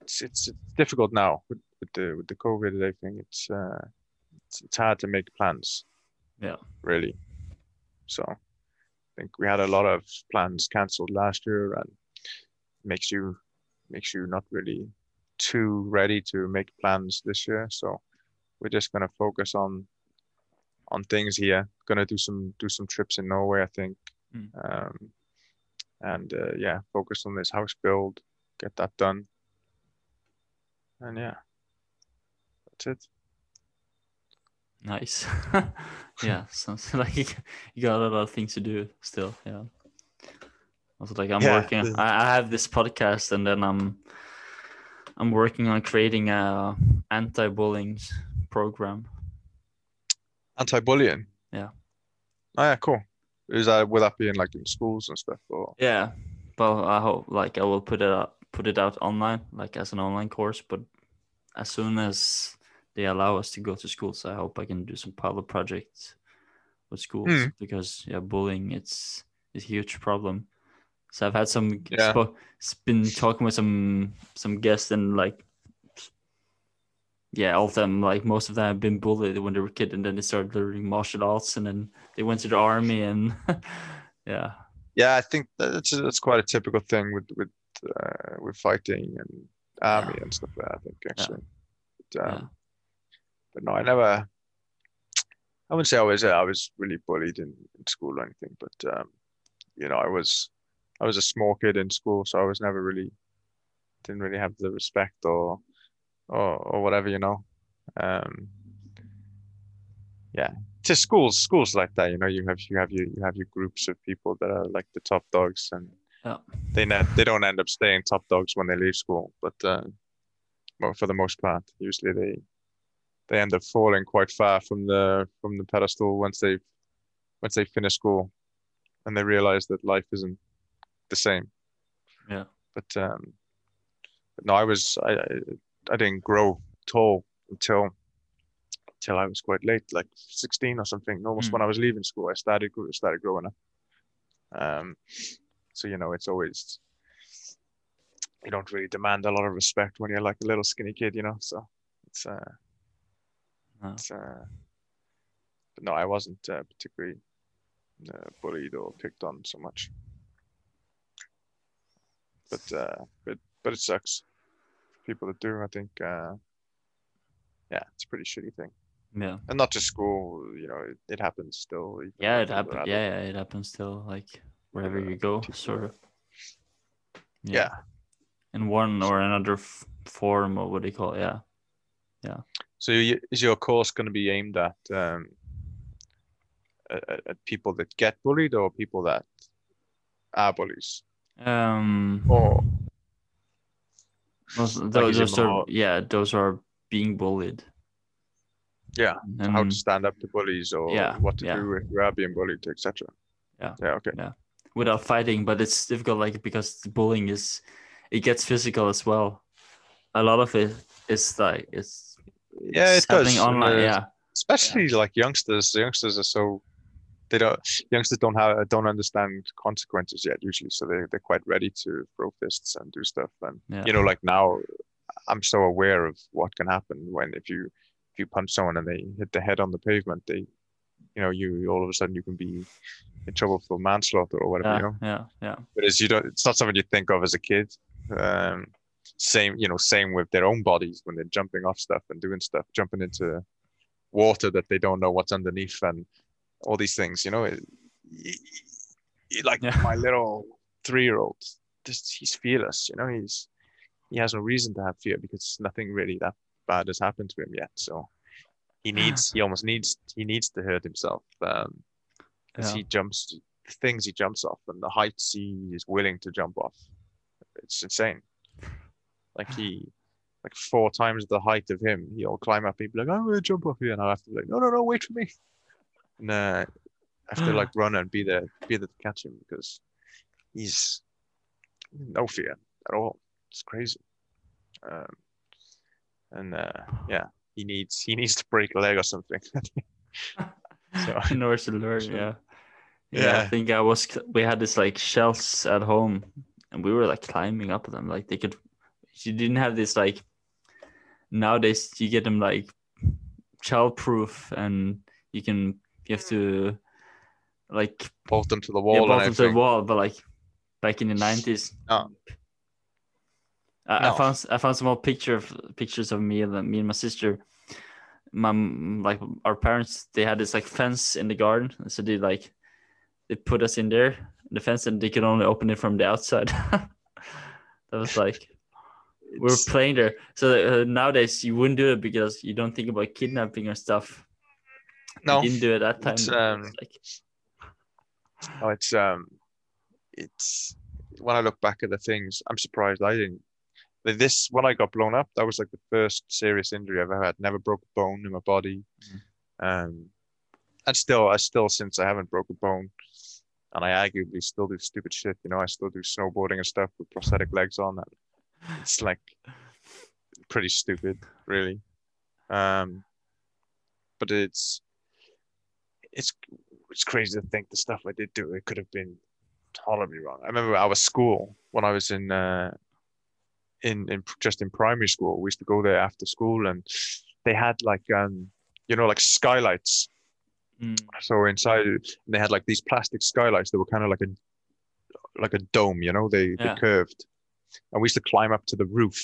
it's it's it's difficult now with, with the with the COVID and everything. It's uh, it's, it's hard to make plans. Yeah. Really. So, think we had a lot of plans cancelled last year, and makes you makes you not really too ready to make plans this year. So, we're just gonna focus on on things here. Gonna do some do some trips in Norway, I think. Mm. Um, and uh, yeah, focus on this house build, get that done, and yeah, that's it. Nice. yeah, sounds like you got a lot of things to do still. Yeah. Also, like I'm Yeah, working. the- I, I have this podcast, and then I'm I'm working on creating a anti-bullying program. Anti-bullying. Yeah. Oh yeah, cool. Is that will that be in like in schools and stuff or? Yeah, but I hope like I will put it out put it out online, like as an online course. But as soon as they allow us to go to school. So I hope I can do some pilot projects with schools Mm. because yeah, bullying it's it's a huge problem. So I've had some Yeah. spo- been talking with some some guests and like yeah, all of them like most of them have been bullied when they were kid, and then they started learning martial arts, and then they went to the army, and yeah, Yeah, I think that's that's quite a typical thing with with uh, with fighting and army Yeah. and stuff like that. I think actually. But, um, Yeah. But no, I never. I wouldn't say I was I was really bullied in, in school or anything, but um, you know, I was I was a small kid in school, so I was never really didn't really have the respect or or or whatever, you know. Um, yeah, to schools schools like that, you know, you have you have your you have your groups of people that are like the top dogs, and Yeah. they ne- they don't end up staying top dogs when they leave school, but uh, well, for the most part, usually they they end up falling quite far from the from the pedestal once they've once they finish school and they realize that life isn't the same. Yeah. But um but no, I was I I, I didn't grow tall until until I was quite late, like 16 or something. Almost Mm. when I was leaving school, I started started growing up. Um, so you know, it's always you don't really demand a lot of respect when you're like a little skinny kid, you know. So it's uh, No. uh, but no, I wasn't uh, particularly uh, bullied or picked on so much. But uh, but but it sucks. People that do, I think, uh, yeah, it's a pretty shitty thing, yeah, and not just school. You know, it, it happens still. yeah. It happens. Yeah, yeah, it happens still. Like wherever Yeah, you go, sort of. Yeah. in one or another f- form or what do you call it? Yeah. Yeah. So you, is your course going to be aimed at um, at, at- people that get bullied or people that are bullies? Um. Or Those, is those, are yeah, those are being bullied. yeah, And, how to stand up to bullies or yeah, what to yeah. do if you are being bullied, etc. Yeah. Yeah. Okay. without fighting, but it's difficult, like because the bullying is, it gets physical as well. A lot of it is like it's Yeah, it does. online. Uh, yeah, Especially like youngsters. The youngsters are so they don't youngsters don't have don't understand consequences yet usually, so they they're quite ready to throw fists and do stuff. And yeah, you know, like now, I'm so aware of what can happen when if you if you punch someone and they hit the head on the pavement, they, you know, you all of a sudden you can be in trouble for manslaughter or whatever, yeah, you know. yeah, yeah, Whereas you don't, it's not something you think of as a kid. Um, same, you know, same with their own bodies when they're jumping off stuff and doing stuff, jumping into water that they don't know what's underneath and all these things, you know. It, y- y- like Yeah. my little three-year-old, just he's fearless, you know. He's he has no reason to have fear because nothing really that bad has happened to him yet. So he needs, he almost needs, he needs to hurt himself. Um, as Yeah. he jumps the things he jumps off and the heights he is willing to jump off. It's insane. Like he like four times the height of him, he'll climb up, he'll be like, I'm gonna jump off here and I'll have to be like, No no no, wait for me. And uh, I have to like run and be there be there to catch him because he's no fear at all. It's crazy. Um, and uh, yeah, he needs he needs to break a leg or something. So- in order to learn. So- Yeah. yeah, I think I was. We had this like shelves at home, and we were like climbing up them. Like they could. You didn't have this like. Nowadays, you get them like child-proof, and you can. You have to. Mm. Like bolt them to the wall and bolt them to the wall, but like back in the nineties. No. I, I found I found some old picture of pictures of me and me and my sister. My like our parents, they had this like fence in the garden, so they like they put us in there, the fence, and they could only open it from the outside. that was like we were playing there. So uh, nowadays you wouldn't do it because you don't think about kidnapping or stuff. no, you didn't do it at that time. it's, um, it's like no, it's um, it's when I look back at the things, I'm surprised I didn't. This when I got blown up, that was like the first serious injury I've ever had. Never broke a bone in my body, um, and still, I still since I haven't broke a bone, and I arguably still do stupid shit. You know, I still do snowboarding and stuff with prosthetic legs on. And it's like pretty stupid, really. Um, but it's it's it's crazy to think the stuff I did do. It could have been horribly wrong. I remember our school when I was in uh, in in just in primary school. We used to go there after school, and they had like um you know like skylights Mm. so inside they had like these plastic skylights that were kind of like a like a dome you know they, Yeah. they curved and we used to climb up to the roof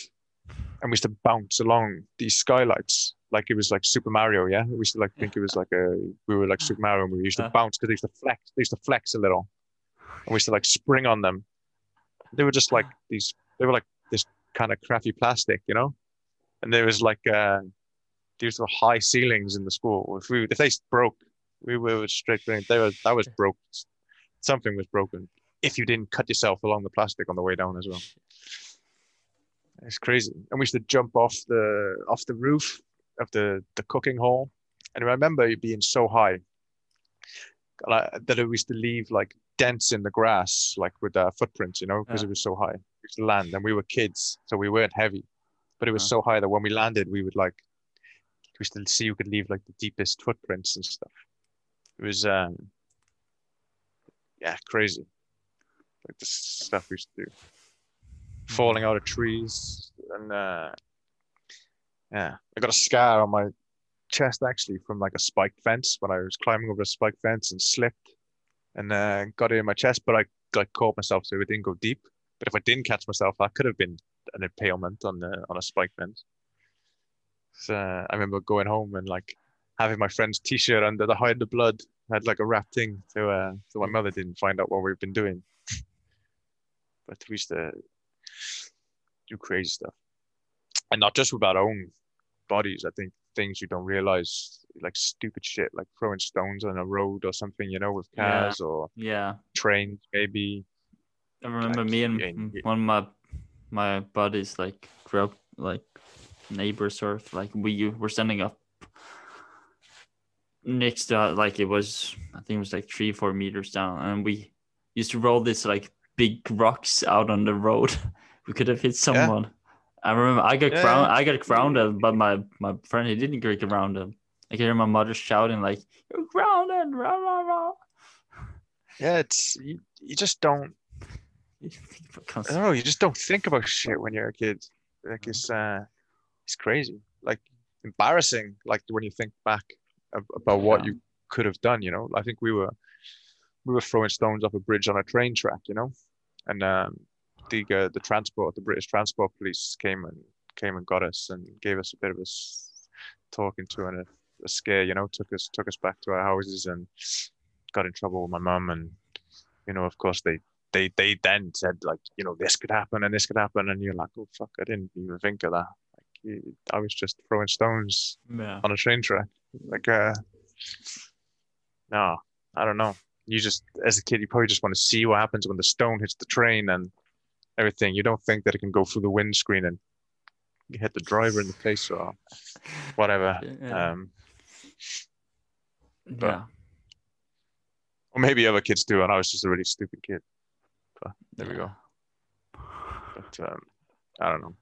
and we used to bounce along these skylights like it was like super mario yeah? We used to like think it was like a we were like super mario and we used to Uh. bounce because they used to flex they used to flex a little and we used to like spring on them. They were just like these they were like this kind of crappy plastic you know? And there was like uh these were high ceilings in the school. If we if they broke we were straight they were that was broke. Something was broken if you didn't cut yourself along the plastic on the way down as well it's crazy. And we used to jump off the off the roof of the the cooking hall. And I remember it being so high like, that we used to leave like dents in the grass like with our footprints you know because Yeah. it was so high. We used to land and we were kids so we weren't heavy. But it was so high that when we landed we would like we used to see you could leave like the deepest footprints and stuff. It was um yeah crazy. Like the stuff we used to do falling out of trees and uh yeah i got a scar on my chest actually from like a spiked fence when i was climbing over a spiked fence and slipped and uh got it in my chest but i like caught myself so it didn't go deep. But if i didn't catch myself that could have been an impalement on the on a spike fence. So uh, i remember going home and like having my friend's t-shirt under the hide the blood. I had like a wrap thing so uh so my mother didn't find out what we've been doing. But we used to do crazy stuff and not just with our own bodies i think things you don't realize like stupid shit like throwing stones on a road or something you know with Yeah. cars or Yeah. trains maybe I remember Like, me and yeah, one of my my buddies like grew up like neighbors of like we were standing up next to uh, like it was I think it was like three four meters down and we used to roll this like big rocks out on the road. we could have hit someone. I remember I got Yeah. ground I got grounded, but my my friend he didn't get grounded. I can hear my mother shouting like "You're grounded!" Rah, rah, rah. yeah it's you, you just don't I don't know. You just don't think about shit when you're a kid. Like it's uh, it's crazy. Like embarrassing. Like when you think back about what Yeah. you could have done. You know, I think we were we were throwing stones off a bridge on a train track. You know, and um, the uh, the transport, the British transport police came and came and got us and gave us a bit of a talking to and a, a scare. You know, took us took us back to our houses and got in trouble with my mum and you know, of course they they they then said like, you know, this could happen and this could happen, and you're like, oh fuck, I didn't even think of that. Like, I was just throwing stones yeah. on a train track. Like, uh, no, I don't know. You just, as a kid, you probably just want to see what happens when the stone hits the train and everything. You don't think that it can go through the windscreen and hit the driver in the face or whatever. Yeah. Um, yeah. or maybe other kids do, and I was just a really stupid kid. But there we go. But um, I don't know.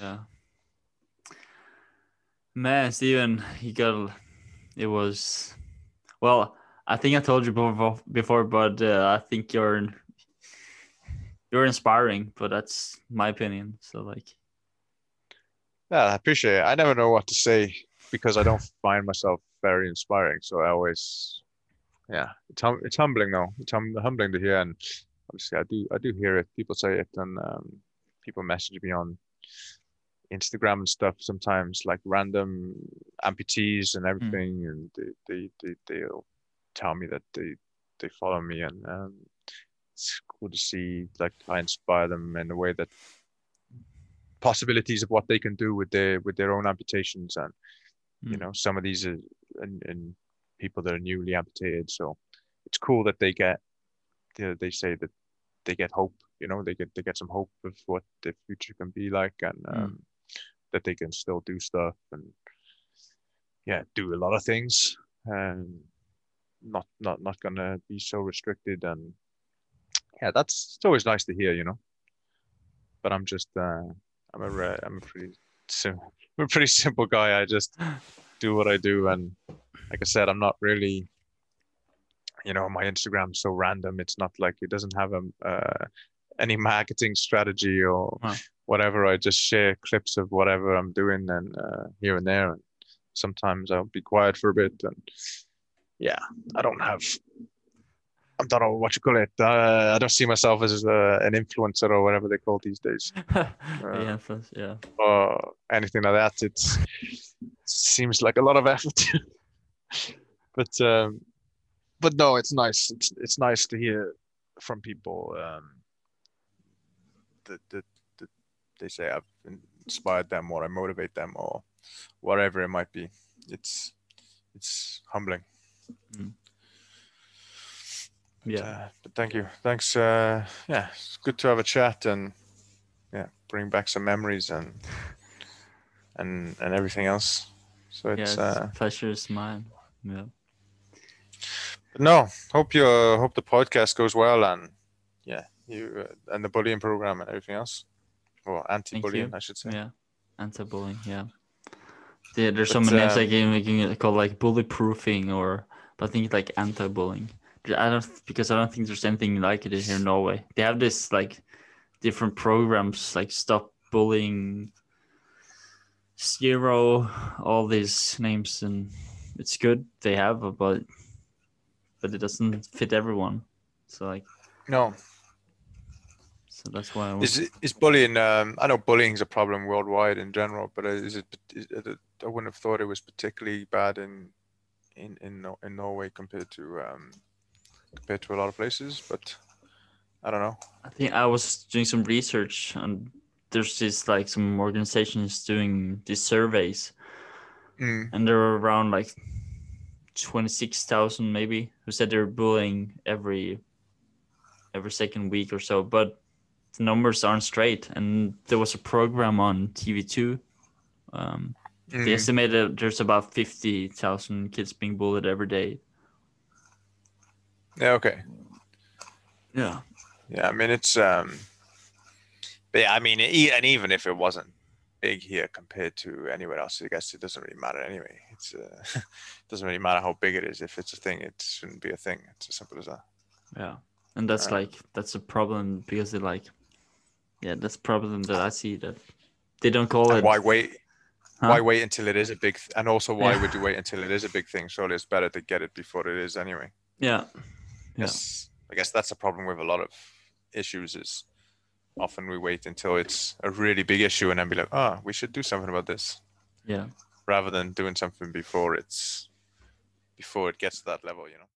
Yeah. Man, Steven, you got it was well, I think I told you before, before but uh, I think you're you're inspiring, but that's my opinion. So like Yeah, I appreciate it. I never know what to say because I don't find myself very inspiring. So I always, yeah, it's hum- it's humbling though. It's hum- humbling to hear, and obviously I do I do hear it. People say it, and um, people message me on Instagram and stuff sometimes, like random amputees and everything, and they they they they'll tell me that they they follow me, and um, it's cool to see like I inspire them in a way that possibilities of what they can do with their with their own amputations and you Mm. know some of these are and, and people that are newly amputated so it's cool that they get you know, they say that they get hope you know they get they get some hope of what the future can be like and Mm. um, that they can still do stuff and yeah do a lot of things and not not not gonna be so restricted and yeah that's it's always nice to hear you know but i'm just uh i'm a re- i'm a pretty sim- I'm a pretty simple guy i just do what i do and like i said i'm not really you know my instagram's so random it's not like it doesn't have a uh, any marketing strategy or Wow. whatever. I just share clips of whatever I'm doing and uh, here and there. And sometimes I'll be quiet for a bit. And yeah, I don't have. I don't know what you call it. Uh, I don't see myself as uh, an influencer or whatever they call these days, yeah, first, yeah. or anything like that. It's it seems like a lot of effort, but um, but no, it's nice. It's it's nice to hear from people um, that, that that they say I've inspired them or I motivate them or whatever it might be. It's it's humbling. Yeah. Uh, but thank you. Thanks. Uh, yeah, it's good to have a chat and yeah, bring back some memories and and and everything else. So yeah, it's it's uh, pleasure is mine. Yeah. but no. Hope you uh, hope the podcast goes well and yeah, you uh, and the bullying program and everything else. Or anti-bullying, I should say. Yeah. Anti-bullying. Yeah. Yeah, there's so But, many names um, like you can- you can call like bully proofing or but I think it's like anti-bullying. I don't because I don't think there's anything like it here in Norway. They have this like different programs like stop bullying, zero, all these names, and it's good they have, but but it doesn't fit everyone. So like No, so that's why I was... is it, is bullying? Um, I know bullying is a problem worldwide in general, but is it? Is it I wouldn't have thought it was particularly bad in in in, in Norway compared to um, compared to a lot of places. But I don't know. I think I was doing some research and there's this like some organizations doing these surveys Mm, and there were around like 26,000 maybe who said they're bullying every every second week or so but the numbers aren't straight and there was a program on TV2 um, mm. they estimated there's about 50,000 kids being bullied every day Yeah. Okay. yeah Yeah. I mean, it's um. But yeah, I mean, e- and even if it wasn't big here compared to anywhere else, I guess it doesn't really matter anyway. It's uh, it doesn't really matter how big it is. If it's a thing, it shouldn't be a thing. It's as simple as that. Yeah, and that's like that's a problem because they like, yeah, that's problem that I see that they don't call it. why wait? Huh? Why wait until it is a big? Th- and also, why Yeah. would you wait until it is a big thing? Surely it's better to get it before it is anyway. Yeah, yeah, Yes. I guess that's a problem with a lot of issues. Is often we wait until it's a really big issue and then be like, oh, we should do something about this, yeah, rather than doing something before it's before it gets to that level. You know.